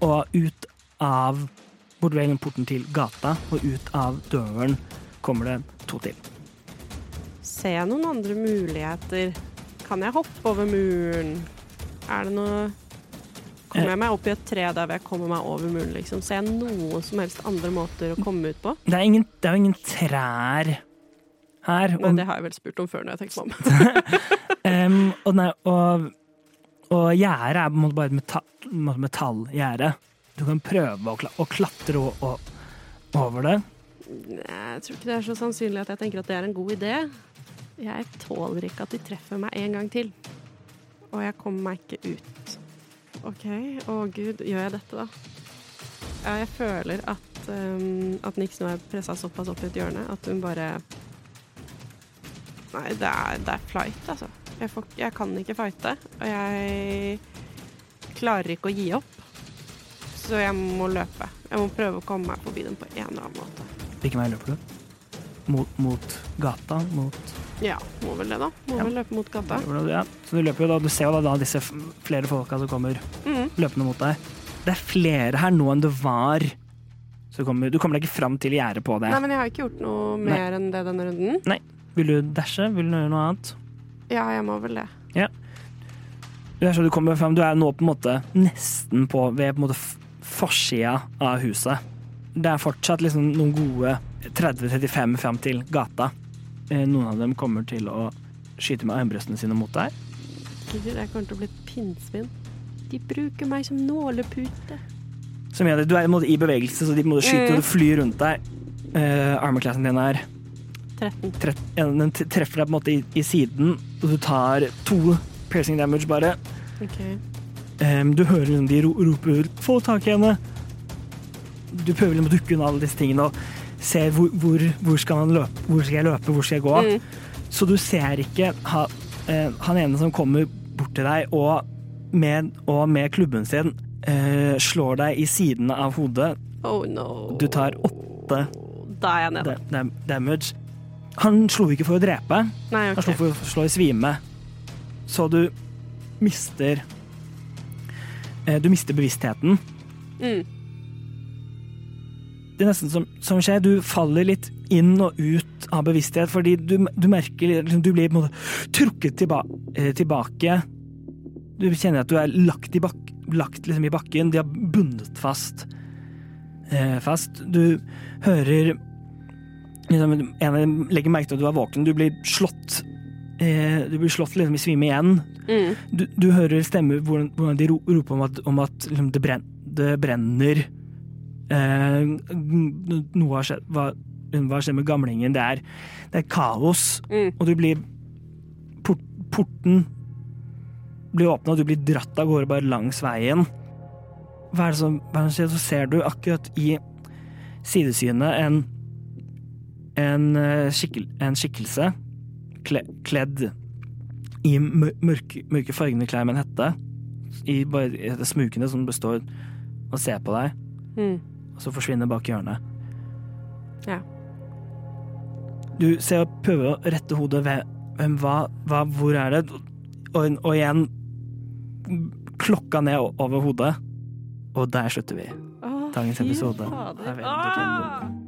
A: Og ut av Borte ved porten til gata og ut av døren kommer det to til.
C: Ser jeg noen andre muligheter? Kan jeg hoppe over muren? Er det noe Kommer jeg meg opp i et tre der jeg kommer meg over muren, liksom? Ser jeg noen som helst andre måter å komme ut på?
A: Det er, ingen, det er jo ingen trær her.
C: Men det har jeg vel spurt om før når jeg tenker meg om.
A: um, og, nei, og, og gjerdet er på en måte bare et metall, metallgjerde. Du kan prøve å, klatre over det.
C: Nei, Jeg tror ikke det er så sannsynlig at jeg tenker at det er en god idé. Jeg tåler ikke at de treffer meg en gang til. Og jeg kommer meg ikke ut. OK, å gud, gjør jeg dette, da? Ja, jeg føler at, um, at Nix nå er pressa såpass opp i et hjørne at hun bare Nei, det er, det er flight, altså. Jeg, får, jeg kan ikke fighte, og jeg klarer ikke å gi opp. Så jeg må løpe. Jeg må prøve å komme meg forbi den på en eller annen måte.
A: Hvilken vei løper du? Mot, mot gata? Mot
C: Ja, må vel det, da. Må
A: Ja.
C: vel løpe mot gata.
A: ja. Så du løper jo da, du ser jo da, da disse flere folka som kommer
C: Mm.
A: løpende mot deg. Det er flere her nå enn det var. Så du kommer, du kommer deg ikke fram til gjerdet på det.
C: Nei, men jeg har ikke gjort noe
A: Nei.
C: mer enn det denne runden. Nei.
A: Vil du dashe? Vil du gjøre noe annet?
C: Ja, jeg må vel det.
A: Det er så du kommer frem, du er nå på en måte nesten på ved på en måte forsida av huset. Det er fortsatt liksom noen gode 30-35 frem til gata. Eh, Noen av dem kommer til å skyte med armbrøstene sine mot deg.
C: Jeg kommer til å bli et pinnsvin. De bruker meg som nålepute.
A: Som jeg, du er i bevegelse, så de må skyte skyter
C: Mm.
A: og flyr rundt deg. Uh, Armorklassen din er
C: 13.
A: trett, Den treffer deg på en måte i, i siden, og du tar to piercing damage bare.
C: Okay.
A: Um, du hører liksom de ro roper 'få tak i henne'. Du prøver liksom å dukke unna alle disse tingene og ser hvor, hvor, hvor, skal man løpe, hvor skal jeg løpe, hvor skal jeg gå.
C: Mm.
A: Så du ser ikke ha, eh, han ene som kommer bort til deg og med, og med klubben sin eh, slår deg i siden av hodet.
C: Oh no.
A: Du tar åtte
C: Da er jeg nede.
A: da- dam damage. Han slo ikke for å drepe,
C: Nei,
A: han slo for å slå i svime. Så du mister eh, Du mister bevisstheten.
C: Mm.
A: Det er nesten som, som skjer, du faller litt inn og ut av bevissthet, fordi du, du merker liksom, Du blir på en måte trukket tilba, eh, tilbake. Du kjenner at du er lagt i, bak, lagt liksom i bakken. De har bundet fast. Eh, fast. Du hører liksom, En av dem legger merke til at du er våken. Du blir slått eh, Du blir slått liksom i svime igjen.
C: Mm.
A: Du, du hører stemmer hvordan, hvordan de roper om at, om at liksom, det, brenner. det brenner noe har skjedd. Hva, hva skjer med gamlingen? Det er, det er kaos,
C: Mm.
A: og du blir port, Porten blir åpna, og du blir dratt av gårde bare langs veien. Hva er det som, hva er det som skjer? Så ser du akkurat i sidesynet en en, eh, skikkel, en skikkelse kle, kledd i mørke, mørke fargende klær med en hette. I bare smukene som består og ser på deg,
C: Mm.
A: Og så forsvinner bak hjørnet.
C: Ja.
A: Du ser og prøver å rette hodet ved hvem, hva, hva, hvor er det? Og, og igjen klokka ned over hodet. Og der slutter vi.
C: Dagens
A: Dagens
C: fy
A: episode
C: fader.